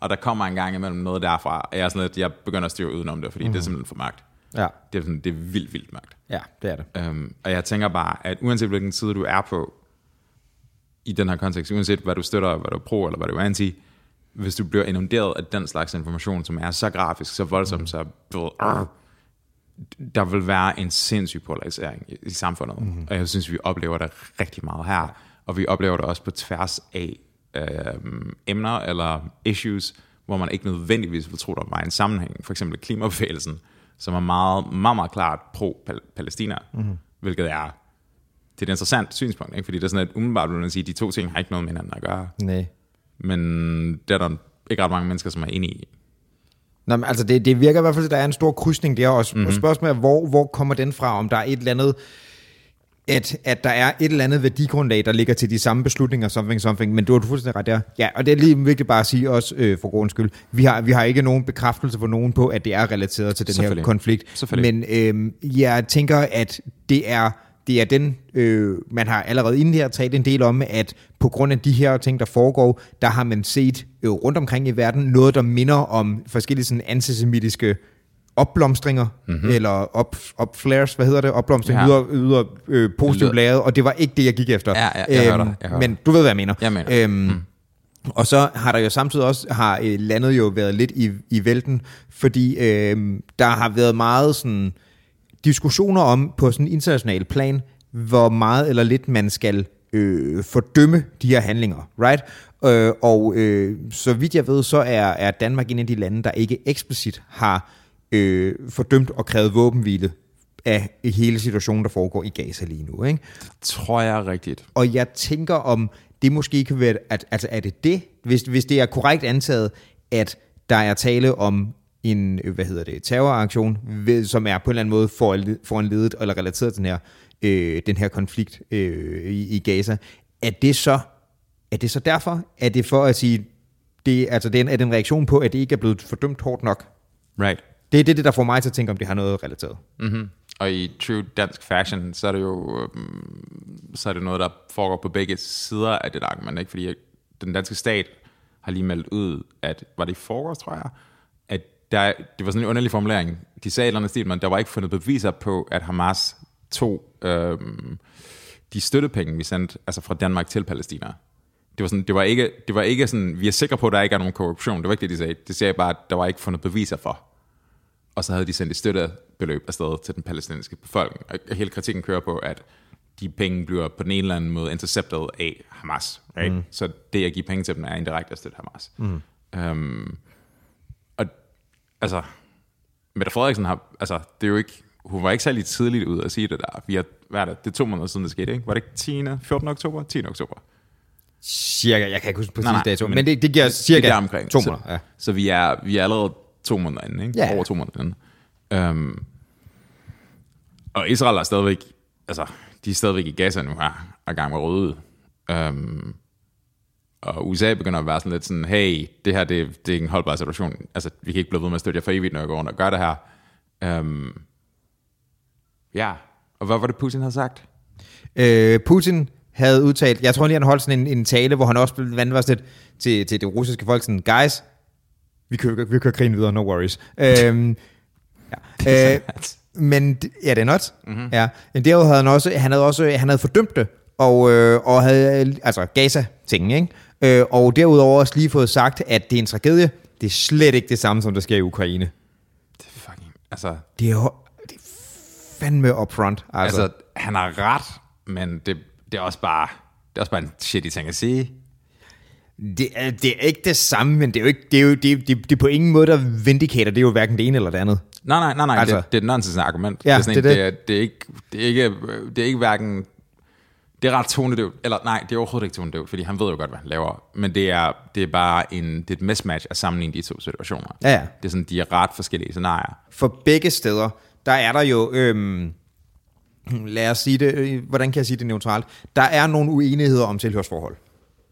og der kommer en gang imellem noget derfra, og jeg er sådan lidt, jeg begynder at styre udenom det, fordi mm. det er simpelthen for mørkt. Ja, Det er, sådan, det er vildt, vildt mørkt. ja, det er det. Øhm, og jeg tænker bare, at uanset hvilken side du er på, i den her kontekst, uanset hvad du støtter, hvad du er pro eller hvad du er anti, hvis du bliver inunderet af den slags information, som er så grafisk, så voldsom, mm. så du ved, arr, der vil være en sindssyg polarisering i, i samfundet. Mm. Og jeg synes, vi oplever det rigtig meget her. Og vi oplever det også på tværs af øh, emner eller issues, hvor man ikke nødvendigvis vil tro, der var en sammenhæng. For eksempel klimabevægelsen, som er meget, meget, meget klart pro-Palæstina, mm. hvilket er det er et interessant synspunkt, ikke? fordi det er sådan, at umiddelbart vil man sige, at de to ting har ikke noget med hinanden at gøre. Nej. Men det er der ikke ret mange mennesker, som er enige i. Nå, men altså det, det virker i hvert fald, at der er en stor krydsning der, og, mm-hmm. og spørgsmålet er, hvor, hvor kommer den fra? Om der er et eller andet, at, at der er et eller andet værdigrundlag, der ligger til de samme beslutninger, something, something, men du har du fuldstændig ret der. Ja, og det er lige vigtigt bare at sige også, øh, for grundens skyld, vi har, vi har ikke nogen bekræftelse for nogen på, at det er relateret til den her konflikt. Men øh, jeg tænker, at det er, det er den, øh, man har allerede inden her talt en del om, at på grund af de her ting, der foregår, der har man set øh, rundt omkring i verden noget, der minder om forskellige sådan antisemitiske opblomstringer, mm-hmm. eller op, op flares, hvad hedder det, opblomstring, Ja. yder, yder øh, positivt lavet, og det var ikke det, jeg gik efter. Ja, ja, jeg hører dig, jeg hører men du ved, hvad jeg mener. Jeg mener. Øhm, mm. Og så har der jo samtidig også, har øh, landet jo været lidt i, i vælten, fordi øh, der har været meget sådan diskussioner om på sådan en international plan, hvor meget eller lidt man skal øh, fordømme de her handlinger, right? Øh, og øh, så vidt jeg ved, så er, er Danmark en af de lande, der ikke eksplicit har øh, fordømt og krævet våbenhvile af hele situationen, der foregår i Gaza lige nu, ikke? Tror jeg er rigtigt. Og jeg tænker om, det måske kan være, at, altså er det det, hvis, hvis det er korrekt antaget, at der er tale om en, øh, hvad hedder det, terroraktion, som er på en eller anden måde foranled- foranledet eller relateret til den her, øh, den her konflikt øh, i, i Gaza, er det så, er det så derfor? Er det for at sige, det, altså det er, en, er det en reaktion på, at det ikke er blevet fordømt hårdt nok? Right. Det er det, det, der får mig til at tænke, om det har noget relateret. Mm-hmm. Og i true dansk fashion, så er det jo øhm, så er det noget, der foregår på begge sider af det argument, ikke? Fordi den danske stat har lige meldt ud, at, var det i forgårs, tror jeg, at der, det var sådan en underlig formulering. De sagde et eller andet stil, men der var ikke fundet beviser på, at Hamas tog øhm, de støttepenge, vi sendte altså fra Danmark til Palæstina. Det var, sådan, det, var ikke, det var ikke sådan, vi er sikre på, at der ikke er nogen korruption. Det var ikke det, de sagde. Det sagde bare, at der var ikke fundet beviser for. Og så havde de sendt et støttebeløb afsted til den palæstinensiske befolkning. Og hele kritikken kører på, at de penge bliver på den ene eller anden måde interceptet af Hamas. Right? Mm. Så det at give penge til dem er indirekte at støtte Hamas. Mm. Um, og altså, Mette Frederiksen har, altså, det er jo ikke, hun var ikke særlig tidligt ud at sige det der. Vi har, hvad er det, det er to måneder siden, det skete, ikke? Var det ikke 10. 14. oktober? 10. oktober. Cirka, jeg kan ikke huske præcis dato, men men det, det giver cirka det omkring. to Så- måneder. Ja. Så vi er, vi er allerede to måneder inde, ikke? Ja. Over to måneder inde. Um, og Israel er stadigvæk, altså, de er stadigvæk i Gaza nu her, og gang med rydde. Um, og USA begynder at være sådan lidt sådan, hey, det her, det, det er ikke en holdbar situation. Altså, vi kan ikke blive ved med at støtte jer for evigt, når jeg går rundt og gør det her. Um, ja, og hvad var det, Putin havde sagt? Øh, Putin havde udtalt, jeg tror lige, han holdt sådan en, en tale, hvor han også vandte os lidt til, til det russiske folk, sådan, guys, vi kører, vi kører krigen videre, no worries. (laughs) øhm, ja. øh, men, ja, det er not. Mm-hmm. Ja. Men derudover havde han også, han havde også, han havde fordømt det, og, øh, og havde, altså Gaza-tingen, ikke? Øh, og derudover også lige fået sagt, at det er en tragedie. Det er slet ikke det samme, som der sker i Ukraine. Det er fucking, altså... Det er, det er fandme upfront. Altså. altså, han har ret, men det, det er også bare, det er også bare en shitty ting at sige. Det er, det er ikke det samme, men det er jo ikke, det er jo, det, det, det er på ingen måde, der vindicator, det er jo hverken det ene eller det andet. Nej, nej, nej, nej altså, det, det er et nonsens argument. Ja, det, er sådan det, en, det. Det, er, det, er ikke, det, er ikke, det er ikke hverken det er ret tonedøvt. Eller nej, det er overhovedet ikke tonedøvt, fordi han ved jo godt, hvad han laver. Men det er, det er bare en, det er et mismatch at sammenligne de to situationer. Ja, ja. Det er sådan, de er ret forskellige scenarier. For begge steder, der er der jo... Øhm, lad os sige det, øh, hvordan kan jeg sige det neutralt? Der er nogle uenigheder om tilhørsforhold.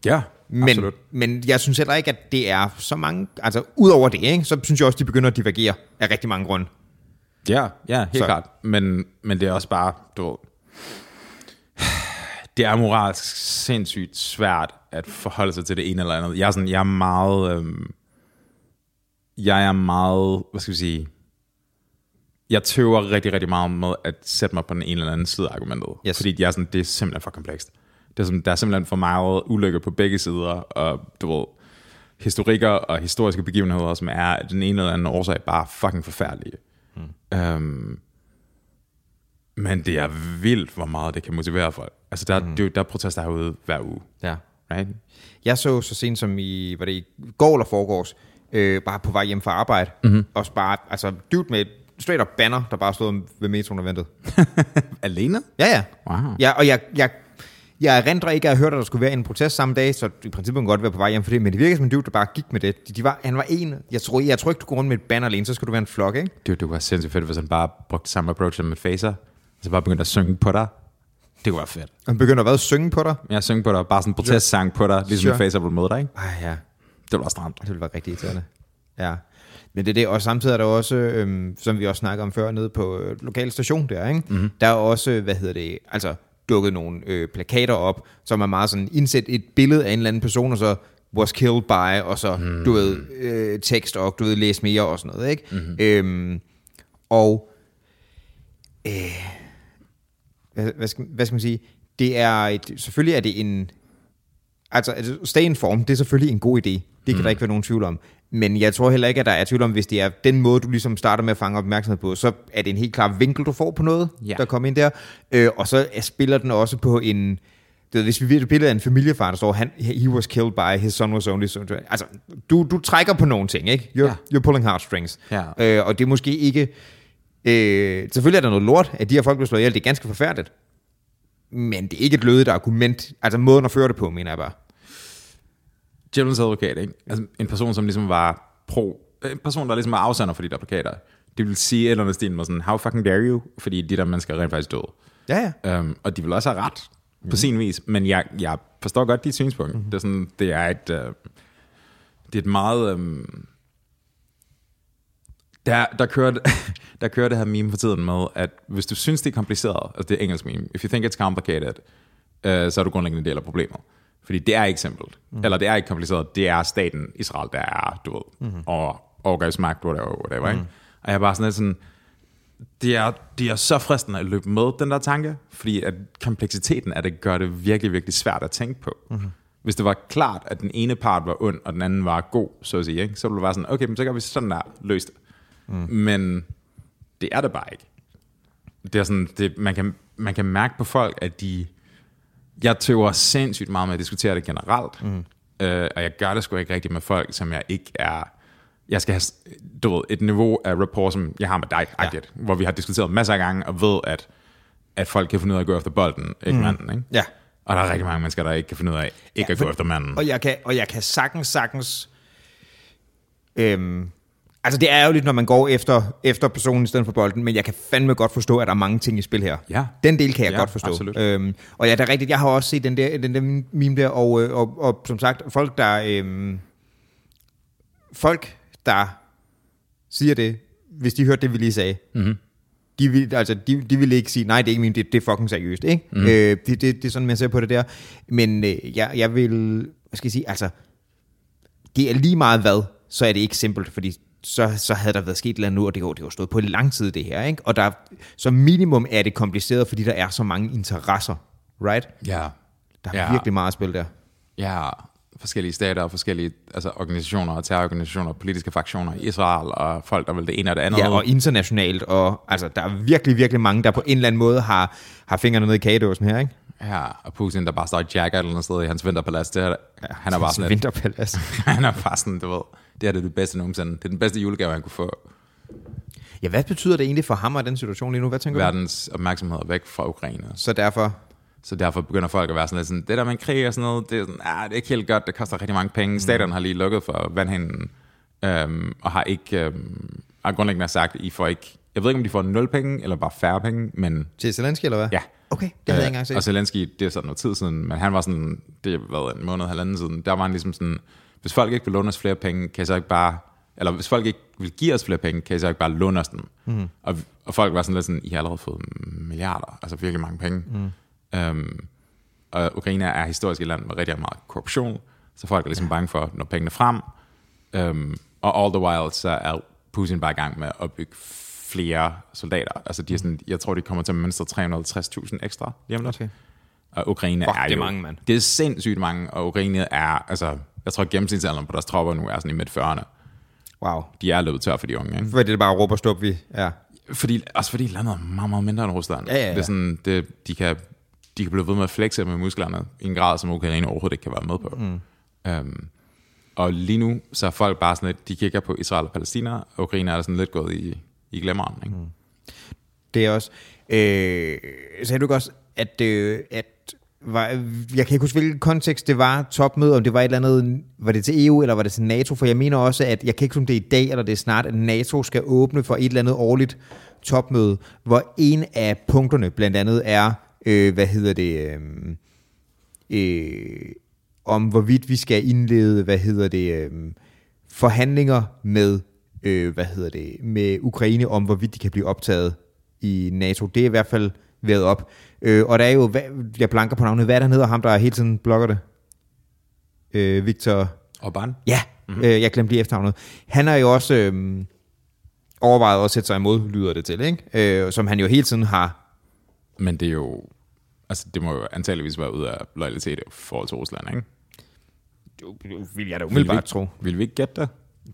Ja, men, absolut. Men jeg synes heller ikke, at det er så mange... Altså, udover det, ikke, så synes jeg også, de begynder at divergere af rigtig mange grunde. Ja, ja, helt så. klart. Men, men det er også bare, du det er moralsk sindssygt svært at forholde sig til det ene eller andet. Jeg er, sådan, jeg er meget... Øhm, jeg er meget... Hvad skal vi sige? Jeg tøver rigtig, rigtig meget med at sætte mig på den ene eller anden side af argumentet. Yes. Fordi jeg er sådan, det er simpelthen for komplekst. Det er sådan, der er simpelthen for meget ulykke på begge sider, og du ved, historikker og historiske begivenheder, som er den ene eller anden årsag bare fucking forfærdelige. Mm. Øhm, men det er vildt, hvor meget det kan motivere folk. Altså, der, mm. det, der er protester herude hver uge. Ja. Right? Jeg så så sent som i, var det i går eller foregårs, øh, bare på vej hjem fra arbejde, mm-hmm. og bare, altså, dude med straight up banner, der bare stod ved metroen og ventede. (laughs) Alene? Ja, ja. Wow. ja og jeg, jeg, jeg erindrer ikke at have hørt, at der skulle være en protest samme dag, så i princippet kunne godt være på vej hjem for det, men det virker som en dude, der bare gik med det. De, de var, han var en, jeg tror, jeg tror ikke, du går rundt med et banner alene, så skulle du være en flok, ikke? Det, det var sindssygt fedt, hvis han bare brugte samme approach som med Facer, så bare begyndte at synge på dig. Det kunne være fedt. Han begynder hvad? Synge på dig? Ja, synge på dig. Bare sådan en protestsang på dig, ligesom sure. Facer ville møde dig, ikke? Ej, ja. Det ville være stramt. Det ville være rigtig irriterende. Ja. Men det er det, og samtidig er der også, øhm, som vi også snakkede om før, nede på øh, lokal station der, ikke? Mm-hmm. der er også, hvad hedder det, altså dukket nogle øh, plakater op, som er meget sådan, indsæt et billede af en eller anden person, og så was killed by, og så, mm. du ved, øh, tekst, og du ved, læs mere og sådan noget, ikke? Mm-hmm. Øhm, og, øh, hvad, hvad, skal, hvad skal man sige, det er, et, selvfølgelig er det en, altså, altså stay in form, det er selvfølgelig en god idé, det kan mm. der ikke være nogen tvivl om, men jeg tror heller ikke, at der er tvivl om, hvis det er den måde, du ligesom starter med at fange opmærksomhed på, så er det en helt klar vinkel, du får på noget, ja. der kommer ind der. Øh, og så spiller den også på en... Det ved, hvis vi et billede af en familiefar, der står, han, he was killed by, his son was only son. Altså, du, du trækker på nogle ting, ikke? You're, ja. you're pulling heartstrings. Ja. Øh, og det er måske ikke... Øh, selvfølgelig er der noget lort, at de her folk bliver slået ihjel. Det er ganske forfærdeligt. Men det er ikke et lødigt argument. Altså måden at føre det på, mener jeg bare djævelens advokat, ikke? Altså, en person, som ligesom var pro, en person, der ligesom var afsender for de der plakater, det vil sige et eller andet stil sådan, how fucking dare you? Fordi de der mennesker er rent faktisk døde. Ja, ja. Um, og de vil også have ret, mm. på sin vis, men jeg, jeg forstår godt dit synspunkt. Mm. Det, er sådan, det er et, uh, det er et meget... Um, der, der, kører, (laughs) der kører det her meme for tiden med, at hvis du synes, det er kompliceret, altså det er engelsk meme, if you think it's complicated, uh, så er du grundlæggende en del af problemet. Fordi det er ikke simpelt. Mm. Eller det er ikke kompliceret. Det er staten Israel, der er, du ved, mm. og overgrebsmagt, whatever, whatever, mm. ikke? Og jeg er bare sådan lidt sådan, det er, det er så fristende at løbe med den der tanke, fordi at kompleksiteten af det gør det virkelig, virkelig svært at tænke på. Mm. Hvis det var klart, at den ene part var ond, og den anden var god, så at sige, ikke? så ville det være sådan, okay, men så gør vi sådan der, løst det. Mm. Men det er det bare ikke. Det er sådan, det, man, kan, man kan mærke på folk, at de jeg tøver sindssygt meget med at diskutere det generelt, mm. øh, og jeg gør det sgu ikke rigtigt med folk, som jeg ikke er... Jeg skal have du ved, et niveau af rapport, som jeg har med dig, ja. hvor vi har diskuteret masser af gange, og ved, at, at folk kan finde ud af at gå efter bolden, ikke mm. manden. Ikke? Ja. Og der er rigtig mange mennesker, der ikke kan finde ud af ikke ja, at gå efter manden. Og jeg kan, og jeg kan sagtens, sagtens... Øhm, Altså, det er jo lidt, når man går efter, efter personen i stedet for bolden, men jeg kan fandme godt forstå, at der er mange ting i spil her. Ja. Den del kan jeg ja, godt forstå. Absolut. Øhm, og ja, det er rigtigt, jeg har også set den der, den der meme der, og, og, og, og som sagt, folk der, øhm, folk, der siger det, hvis de hørte det, vi lige sagde, mm-hmm. de, vil, altså, de, de ville ikke sige, nej, det er ikke min, det, det er fucking seriøst, ikke? Mm. Øh, det, det, det er sådan, man ser på det der. Men øh, jeg, jeg vil, hvad skal jeg sige, altså, det er lige meget hvad, så er det ikke simpelt, fordi så, så havde der været sket noget nu, og det har det jo stået på lang tid det her, ikke? Og der, så minimum er det kompliceret, fordi der er så mange interesser, right? Ja. Der er Ja. virkelig meget spil der. Ja, forskellige stater og forskellige altså organisationer og terrororganisationer, politiske fraktioner i Israel og folk, der vil det ene og det andet. Ja, og internationalt, og altså, der er virkelig, virkelig mange, der på en eller anden måde har, har fingrene nede i kagedåsen her, ikke? ja, og Putin, der bare står i jacket eller noget sted i hans vinterpalads, det er, ja, han er bare sådan Vinterpalads. (laughs) han er bare sådan, du ved, det er det, det bedste nogensinde. Det er den bedste julegave, han kunne få. Ja, hvad betyder det egentlig for ham og den situation lige nu? Hvad tænker du? Verdens opmærksomhed er væk fra Ukraine. Så derfor, Så derfor begynder folk at være sådan lidt sådan, det der med krig og sådan noget, det er, sådan, ah, det er ikke helt godt, det koster rigtig mange penge. Staterne har lige lukket for vandhænden, øhm, og har ikke, øhm, har grundlæggende sagt, I får ikke, jeg ved ikke, om de får nul penge, eller bare færre penge, men til Zelensky, eller hvad? ja. Okay, det havde jeg ikke engang set. Og Zelensky, det er sådan noget tid siden, men han var sådan, det har været en måned, halvanden siden, der var han ligesom sådan, hvis folk ikke vil låne os flere penge, kan jeg så ikke bare, eller hvis folk ikke vil give os flere penge, kan jeg så ikke bare låne os dem. Mm. Og, og folk var sådan lidt sådan, I har allerede fået milliarder, altså virkelig mange penge. Mm. Øhm, og Ukraine er historisk et land med rigtig meget korruption, så folk er ligesom bange for, når pengene frem. Øhm, og all the while, så er Putin bare i gang med at bygge flere soldater. Altså, de er sådan, jeg tror, de kommer til at mønstre 350.000 ekstra lige om lidt. Okay. Og Ukraine Fuck, er det er jo... mange, mand. Det er sindssygt mange, og Ukraine er, altså, jeg tror gennemsnitsalderen på deres tropper nu er sådan i midt 40'erne. Wow. De er løbet tør for de unge, ikke? Fordi det er bare råb og vi er. Fordi, også fordi landet er meget, meget mindre end Rusland. Ja, ja, ja. Det er sådan, det, de, kan, de kan blive ved med at flexe med musklerne i en grad, som Ukraine overhovedet ikke kan være med på. Mm. Um, og lige nu, så er folk bare sådan lidt, de kigger på Israel og Palæstina, og Ukraine er sådan lidt gået i, i glemmeren. Ikke? Mm. Det er også... Øh, sagde du ikke også, at, øh, at var, jeg kan ikke huske, hvilken kontekst det var, topmøde, om det var et eller andet, var det til EU, eller var det til NATO, for jeg mener også, at, jeg kan ikke huske, om det er i dag, eller det er snart, at NATO skal åbne for et eller andet årligt topmøde, hvor en af punkterne blandt andet er, øh, hvad hedder det, øh, øh, om hvorvidt vi skal indlede, hvad hedder det, øh, forhandlinger med, øh, hvad hedder det, med Ukraine om, hvorvidt de kan blive optaget i NATO. Det er i hvert fald været op. Øh, og der er jo, hvad, jeg blanker på navnet, hvad er der hedder ham, der hele tiden blogger det? Øh, Victor... Orbán? Ja, mm-hmm. øh, jeg glemte lige efternavnet. Han har jo også øh, overvejet at sætte sig imod, lyder det til, ikke? Øh, som han jo hele tiden har. Men det er jo, altså det må jo antageligvis være ud af loyalitet i forhold til Rusland, ikke? Vil jeg da Vil vi, umiddelbart tro. vil vi ikke gætte det?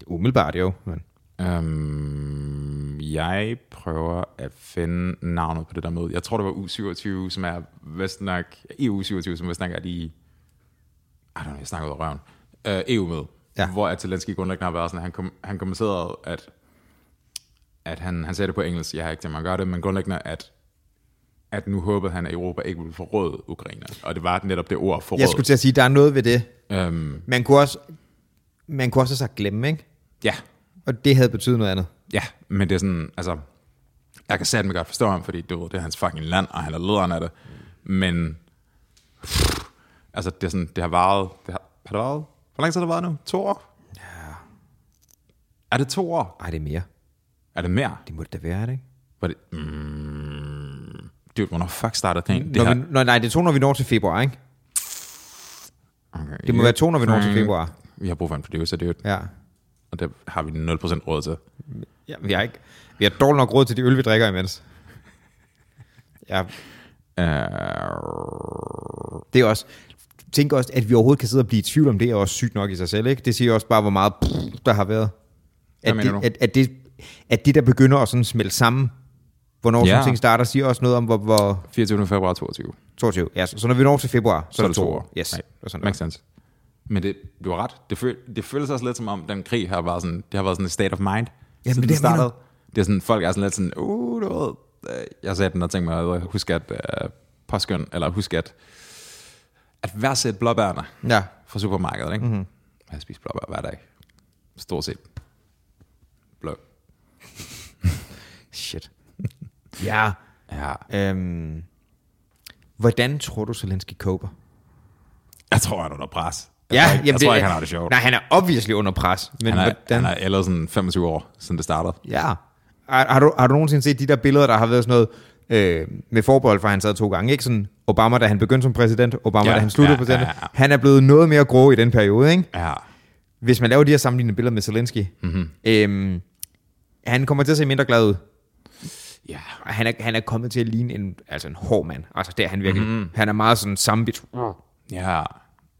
Umiddelbart jo. Men. Um, jeg prøver at finde navnet på det der møde. Jeg tror, det var U27, som er vist nok... EU27, som vist nok er de... I don't know, jeg snakker ud af røven. Uh, EU-møde. Ja. Ja. Hvor at Zelensky grundlæggende har været sådan, han, kom, han kommenterede, at, at han, han sagde det på engelsk, jeg har ikke tænkt mig at gøre det, men grundlæggende, at at nu håbede han, at Europa ikke ville forråde Ukraine. Og det var netop det ord, forråd. Jeg skulle til at sige, at der er noget ved det. Øhm, Man kunne også, man kunne også have sagt glemme, ikke? ja, Og det havde betydet noget andet. Ja, men det er sådan, altså, jeg kan satme godt forstå ham, fordi du ved, det er hans fucking land, og han er lederen af det. Men, pff, altså, det er sådan, det har varet, det har, har det varet, hvor lang tid har det varet nu? To år? Ja. Er det to år? Ej, det er mere. Er det mere? Det må det da være, er det ikke? Var det, mm, dude, hvornår fuck startede krigen? Det Når her, vi, når, nej, det er to, når vi når til februar, ikke? okay, Det må være to, når vi når til februar. Vi har brug for en producer, dude, Ja. og det har vi 0% råd til. Ja vi har ikke... Vi har dårligt nok råd til de øl, vi drikker imens. Ja, Uh, det er også... Tænk også, at vi overhovedet kan sidde og blive i tvivl om det, er også sygt nok i sig selv, ikke? Det siger også bare, hvor meget der har været. At det, at, at, det, at det, der begynder at sådan smelte sammen, hvornår Ja. sådan ting starter, siger også noget om, hvor... hvor 24. februar 22. 22. Ja, så, så når vi når til februar, så, Så er det to år. Yes. Nej, Og sådan makes sense. Men det, du har ret. Det, føl, det føles også lidt som om, den krig har været sådan, det har været sådan et state of mind. Jamen, siden det er den det, startede. Er sådan, folk er sådan lidt sådan, uh, du ved, øh, jeg sagde den og tænkte mig at huske at uh, påskøn, eller huske at, at værdsætte blåbærne Ja. fra supermarkedet, ikke? Mm-hmm. Jeg spiser blåbær hver dag. Stort set. Blå. (laughs) Shit. ja. Ja. Øhm, hvordan tror du, Zelensky koper? Jeg tror, han er under pres. Ja, tror ikke, jeg tror ikke han har det sjovt. Nej, han er obviously under pres. Men han, er, hvordan? han er ellers sådan 25 år, siden det startede. Ja. har, har, du, har du nogensinde set de der billeder, der har været sådan noget, øh, med forbehold for, at han sad to gange, ikke? Sådan Obama, da han begyndte som præsident, Obama, Ja, da han sluttede ja, præsident. ja, ja. Han er blevet noget mere grå i den periode, ikke? Ja. Hvis man laver de her sammenlignende billeder med Zelensky, mm-hmm. øhm, han kommer til at se mindre glad ud. Ja. Han er, han er kommet til at ligne en, altså en hård mand. Altså det er han virkelig. Mm-hmm. Han er meget sådan sambit. Ja,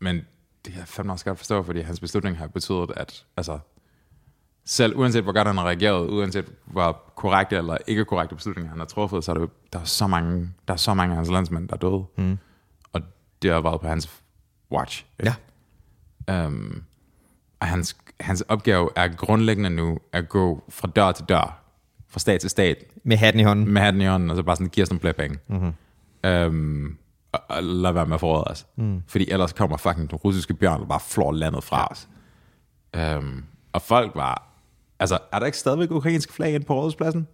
men det kan jeg fandme også godt forstå, fordi hans beslutning har betydet, at altså, selv uanset hvor godt han har reageret, uanset hvor korrekte eller ikke korrekte beslutninger han har truffet, så er der, der er så mange, der er så mange af hans landsmænd, der er døde. Mm. Og det har været på hans watch. Ja. Um, og hans, hans opgave er grundlæggende nu at gå fra dør til dør, fra stat til stat, Med hatten i hånden. med hatten i hånden, og så bare sådan give os nogle flere penge. Mm-hmm. Um, og, lad være med at forråde os. Mm. Fordi ellers kommer fucking den russiske bjørn og bare flår landet fra os. Um, og folk var... Altså, er der ikke stadigvæk ukrainske flag inde på rådhuspladsen?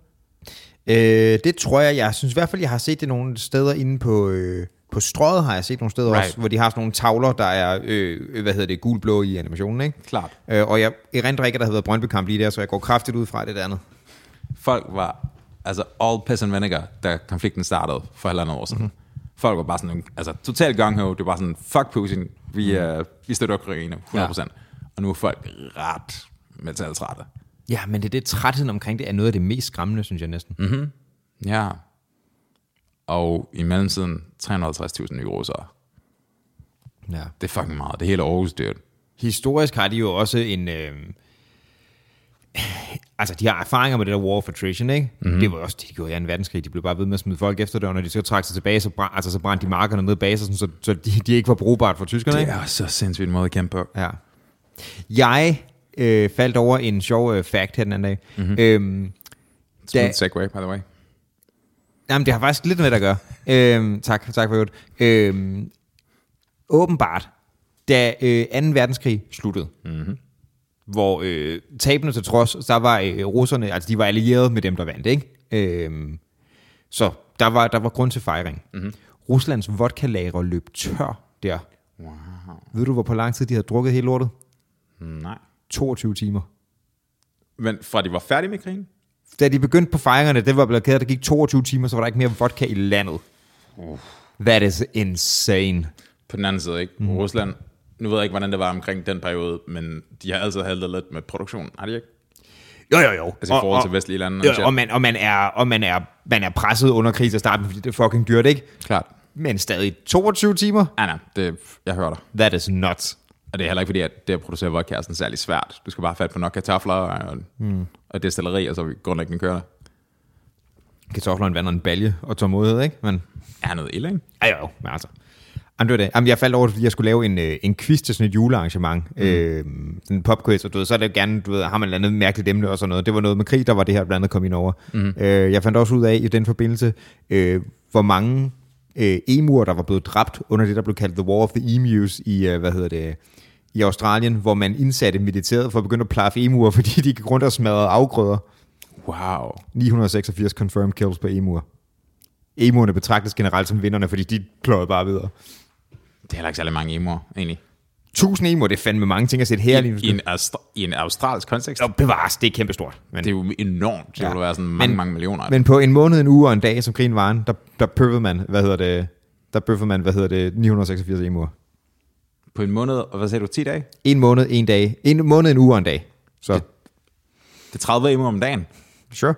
Øh, det tror jeg, jeg synes i hvert fald, jeg har set det nogle steder inde på, øh, på strøget, har jeg set nogle steder Right. også, hvor de har sådan nogle tavler, der er, øh, hvad hedder det, gul-blå i animationen, ikke? Klart. Øh, og jeg erindrer ikke, at der havde været Brøndby-kamp lige der, så jeg går kraftigt ud fra det andet. Folk var... Altså, all piss and vinegar, da konflikten startede for halvandet år siden. Mm-hmm. Folk var bare sådan... Altså, totalt gang ho. Det var bare sådan, fuck Putin. Vi, mm. uh, vi støtter Ukraine, 100%. Ja. Og nu er folk ret metaltrætte. Ja, men det er det, trætheden omkring det er noget af det mest skræmmende, synes jeg næsten. Mm. Ja. Og i mellemtiden 350.000 nye russere. Ja. Det er fucking meget. Det hele Aarhus dyrt. Historisk har de jo også en... Øh, altså, de har erfaringer med det der war of attrition, ikke? Mm-hmm. Det var også det, de gjorde i 2. verdenskrig. De blev bare ved med at smide folk efter det, og når de så trak sig tilbage, så, brænd, altså, så brændte de markerne ned bag sig, så, så de, de ikke var brugbart for tyskerne, Det ikke? er så sindssygt en måde at kæmpe på. Ja. Jeg øh, faldt over en sjov øh, fact her den anden dag. Mm-hmm. Øhm, Da- segue, by the way. Jamen, det har faktisk lidt med det at gøre. Øhm, tak, tak for det. Øhm, åbenbart, da øh, 2. verdenskrig sluttede, mm-hmm. Hvor øh, tabene til trods, der var øh, russerne, altså de var allieret med dem, der vandt, ikke? Øhm, så der var, der var grund til fejring. Mm-hmm. Ruslands vodka løb tør der. Wow. Ved du, hvor på lang tid de havde drukket hele lortet? Nej. 22 timer. Men fra de var færdige med krigen? Da de begyndte på fejringerne, det var kædet, der gik 22 timer, så var der ikke mere vodka i landet. That is insane. På den anden side, ikke? Mm. Rusland, nu ved jeg ikke, hvordan det var omkring den periode, men de har altid haltet lidt med produktion, har de ikke? Jo, jo, jo. Altså i forhold til vestlige lande. Jo, og, man, og, man er, og man, er, man er presset under krig til starten, fordi det er fucking dyrt, ikke? Klart. Men stadig 22 timer? Ja, nej, det, jeg hører dig. That is nuts. Og det er heller ikke fordi, at det at producere vodka er sådan særlig svært. Du skal bare have fat på nok kartofler og, mm. og destilleri, og så vi grundlæggende kører det. Kartoflerne vander en balje og tålmodighed, ikke? Men, Er noget ild, ikke? ja, jo, jo, men altså. Jamen, det var det. Jamen, jeg faldt over, det, fordi jeg skulle lave en, øh, en quiz til sådan et julearrangement. Mm. Øh, sådan en popquiz, og du ved, så er det gerne, du ved, har man et andet mærkeligt emne og sådan noget. Det var noget med krig, der var det her blandt andet kom ind over. Mm. Øh, jeg fandt også ud af i den forbindelse, øh, hvor mange øh, emuer, der var blevet dræbt under det, der blev kaldt The War of the Emus i, øh, hvad hedder det, i Australien, hvor man indsatte militæret for at begynde at plaffe emuer, (laughs) fordi de gik rundt og smadrede afgrøder. Wow. 986 confirmed kills på emuer. Emuerne betragtes generelt som vinderne, fordi de pløjede bare videre. Det er heller ikke særlig mange emoer, egentlig. 1000 emuer, det er fandme mange ting at sætte her lige nu. I en, austra- I en australsk kontekst. Og bevares, det er kæmpestort. Men, Det er jo enormt. Det Ja. ville være sådan mange, Men- mange millioner. men på en måned, en uge og en dag, som krigen var, der, der bøffede man, hvad hedder det, der bøffede man, hvad hedder det, 986 emuer. På en måned, og hvad sagde du, 10 dage? En måned, en dag. En måned, en uge og en dag. Så, Det- Det er 30 emoer om dagen. sure.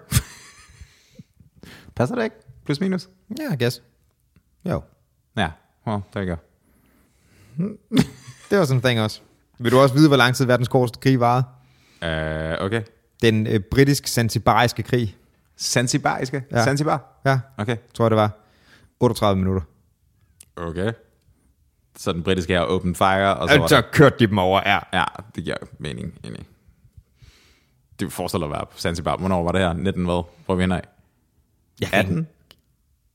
Passer det ikke? Plus minus? Ja, yeah, I guess. Jo. Ja, well, you go. Det var sådan en ting også. Vil du også vide, hvor lang tid verdens korteste krig varede? Uh, okay. Den øh, britisk-sanzibariske krig. Zanzibariske? Ja. Ja. Zanzibar? Ja, Okay. tror jeg det var. 38 minutter. Okay. Så den britiske her open fire, og så Så, var så kørte de dem over, ja. Ja, det giver mening, egentlig. Det forestiller at være på Zanzibar. Hvornår var det her? 19 hvad? Hvor vi af? Kan 18?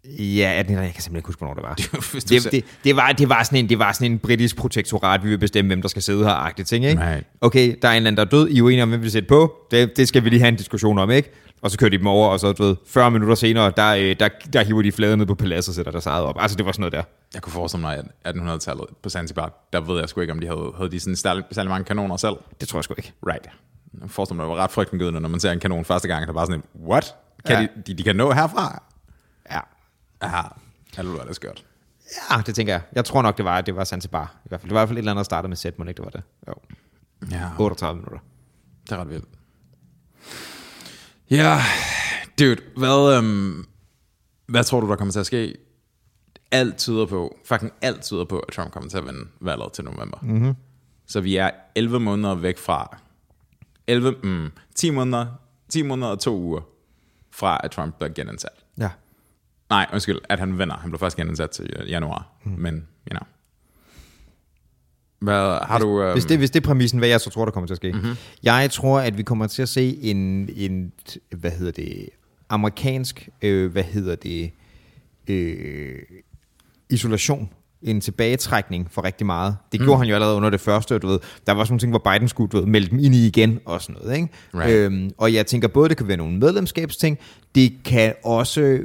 Ja, 18, jeg kan simpelthen ikke huske, hvornår det var. (laughs) Det, ser- det, det, var, det, var sådan en, det var sådan en britisk protektorat, vi vil bestemme, hvem der skal sidde her, agtigt ting, ikke? Right. Okay, der er en eller anden, der er død, I er uenige om, hvem vi vil sætte på, det, det skal vi lige have en diskussion om, ikke? Og så kører de dem over, og så, du ved, 40 minutter senere, der, øh, der, der hiver de fladen ned på paladset og sætter deres eget op. Altså, det var sådan noget der. Jeg kunne forestille mig, at 1800-tallet på Zanzibar, der ved jeg sgu ikke, om de havde, havde de sådan særlig, særlig mange kanoner selv. Det tror jeg sgu ikke. Right. Jeg forestiller mig, det var ret frygtindgydende, når man ser en kanon første gang, der bare sådan en, what? Kan ja. de, de, de kan nå herfra? Ja. Ja, alt var det skørt. Ja, det tænker jeg. Jeg tror nok, det var, det var Zanzibar. I hvert fald. Det var i hvert fald et eller andet, der startede med sæt, må det ikke det var det? Jo. Ja, 38 minutter. det er ret vildt. Ja, dude, hvad, øhm, hvad tror du, der kommer til at ske? Alt tyder på, fucking alt tyder på, at Trump kommer til at vinde valget til november. Mm-hmm. Så vi er 11 måneder væk fra, 11, mm, 10 måneder, 10 måneder og to uger fra, at Trump bliver genindsat. Ja. Nej, undskyld, at han vinder. Han blev først genindsat til januar. Mm. Men, you know. Hvad, har du... Øhm, Hvis det, hvis det er præmissen, hvad jeg så tror, der kommer til at ske. Mm-hmm. Jeg tror, at vi kommer til at se en, en hvad hedder det, amerikansk, øh, hvad hedder det, øh, isolation, en tilbagetrækning for rigtig meget. Det gjorde han jo allerede under det første, du ved. Der var sådan nogle ting, hvor Biden skulle du ved, melde dem ind i igen og sådan noget. Ikke? Right. Øhm, og jeg tænker både, det kan være nogle medlemskabsting, det kan også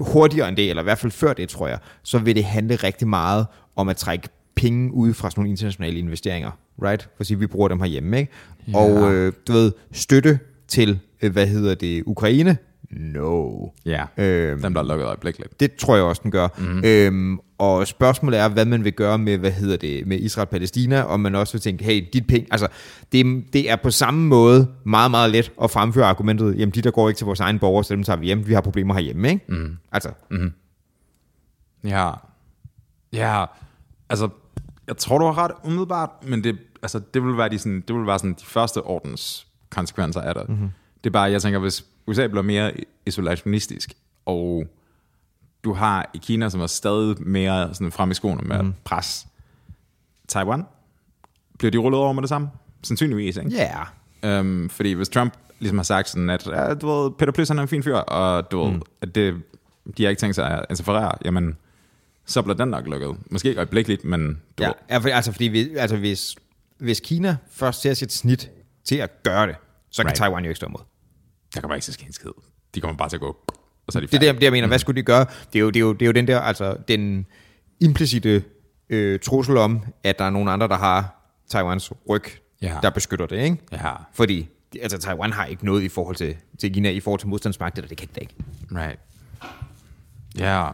hurtigere end det, eller i hvert fald før det, tror jeg, så vil det handle rigtig meget om at trække penge ud fra sådan nogle internationale investeringer, right? For at sige, vi bruger dem herhjemme, ikke? Ja. Og øh, du ved, støtte til, øh, hvad hedder det, Ukraine? No. Ja, Øhm, den bliver lukket øjeblikkeligt. det tror jeg også, den gør. Mm. Øhm, og spørgsmålet er, hvad man vil gøre med, hvad hedder det, med Israel-Palæstina, og man også vil tænke, hey, dit penge, altså, det, det er på samme måde meget, meget let at fremføre argumentet, jamen, de der går ikke til vores egen borgere, så dem tager vi hjem, vi har problemer herhjemme, ikke? Mm. Altså, Ja. Ja, altså, jeg tror, du har ret umiddelbart, men det, altså, det vil være de, sådan, det vil være sådan de første ordens konsekvenser af det. Mm-hmm. Det er bare, jeg tænker, hvis USA bliver mere isolationistisk, og du har i Kina, som er stadig mere sådan frem i skoene med mm. pres, Taiwan, bliver de rullet over med det samme? Sandsynligvis, ikke? ja. Yeah. Øhm, fordi hvis Trump ligesom har sagt sådan, at ja, du ved, Peter Plys er en fin fyr, og du ved, mm. at det, de har ikke tænkt sig at interferere, jamen, så bliver den nok lukket. Måske ikke øjeblikkeligt, men du Ja, ja for, altså, fordi vi, altså, hvis, hvis Kina først ser sit snit til at gøre det, så kan Right. Taiwan jo ikke stå imod. Der kommer ikke til at ske en skid. De kommer bare til at gå, og så er de Det er færdige. det, jeg mener. Hvad skulle de gøre? Det er jo, det er jo, det er jo den der, altså den implicite øh, trussel om, at der er nogen andre, der har Taiwans ryg, Ja. der beskytter det, ikke? Ja, Fordi altså, Taiwan har ikke noget i forhold til, til Kina, i forhold til modstandsmagt, eller det kan det ikke. right. Ja,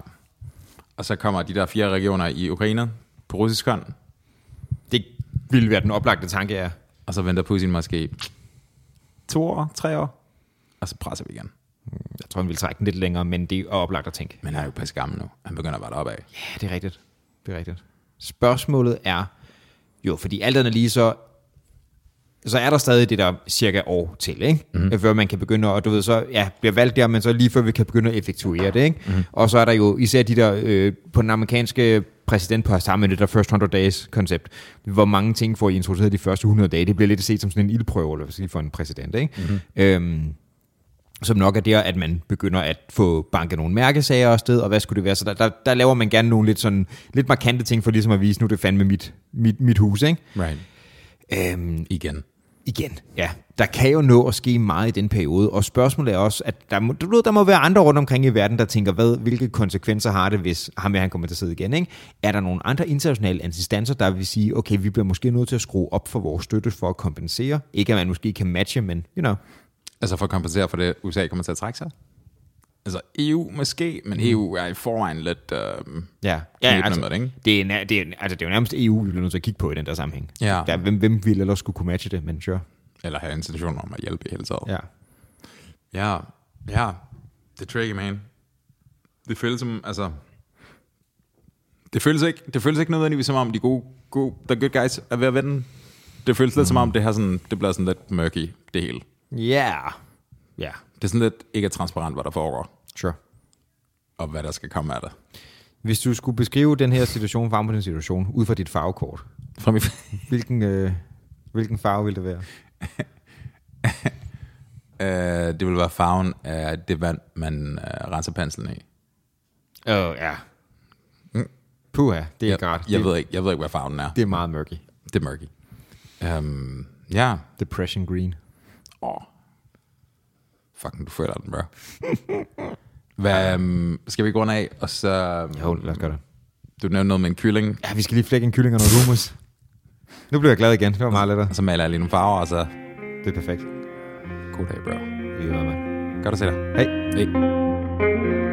og så kommer de der fire regioner i Ukraine på russisk hånd, Det ville være den oplagte tanke, ja. og så venter Putin måske to år, tre år, og så presser vi igen. Jeg tror, han ville trække den lidt længere, men det er oplagt at tænke. Men han er jo pisse gammel nu. Han begynder bare deropad. Ja, det er rigtigt. Det er rigtigt. Spørgsmålet er, jo, fordi alt andet lige så, så er der stadig det der cirka år til, ikke? Mm-hmm. Før man kan begynde, at- og du ved så, ja, bliver valgt der, men så lige før vi kan begynde at effektuere det, ikke? Mm-hmm. Og så er der jo især de der, øh, på den amerikanske præsidentpost har man det der first 100 days koncept. Hvor mange ting får I introduceret de første 100 dage. Det bliver lidt set som sådan en ildprøve, eller hvad skal for en præsident, ikke? Mm-hmm. Øhm, som nok er der, at man begynder at få banket nogle mærkesager afsted, og hvad skulle det være? Så der, der, der laver man gerne nogle lidt, sådan, lidt markante ting, for ligesom at vise, nu er det fandme mit, mit, mit hus, ikke? Right. Øhm, Igen. igen, ja, der kan jo nå at ske meget i den periode, og spørgsmålet er også, at der må, du ved, der må være andre rundt omkring i verden, der tænker, hvad, hvilke konsekvenser har det, hvis ham her, han kommer til at sidde igen, ikke? Er der nogle andre internationale instanser, der vil sige, okay, vi bliver måske nødt til at skrue op for vores støtte for at kompensere? Ikke at man måske kan matche, men, you know. Altså for at kompensere for det, USA kommer til at trække sig? Altså EU måske, men EU er i forvejen lidt... Øh, Ja, ja altså, med det, ikke? det, er, det, er, altså, det er jo nærmest EU, vi bliver nødt til at kigge på i den der sammenhæng. Ja. Der, hvem, hvem ville ellers skulle kunne matche det, men sure. Eller have institutioner om at hjælpe i hele taget. Ja. Ja, ja. Det er tricky, man. Det føles som, altså... Det føles ikke, det føles ikke nødvendigvis som om, de gode, gode the good guys er ved at vende. Det føles lidt som om, det, her sådan, det bliver sådan lidt murky, det hele. Ja. Ja, Det er sådan lidt ikke transparent, hvad der foregår, sure. og hvad der skal komme af det. Hvis du skulle beskrive den her situation, frem på den situation, ud fra dit farvekort, Fra min, hvilken, øh, hvilken farve vil det være? (laughs) øh, det vil være farven af det vand, man øh, renser penslen i. Åh, oh, ja. Puha, det er Jeg, godt. jeg, det, ved ikke, jeg ved ikke, hvad farven er. det er meget murky. Det er murky. Um, ja. Depression green. Åh. Fucking, du føler den, bro. (laughs) Hvad, um, skal vi gå rundt af, og så... Um, Jo, lad os gøre det. du nævnte noget med en kylling, Ja, vi skal lige flække en kylling og noget hummus. Nu bliver jeg glad igen. Det var meget lettere. og så maler jeg lige nogle farver, og så Det er perfekt. God dag, bro. Vi er med. Godt at se dig. Hej. Hej.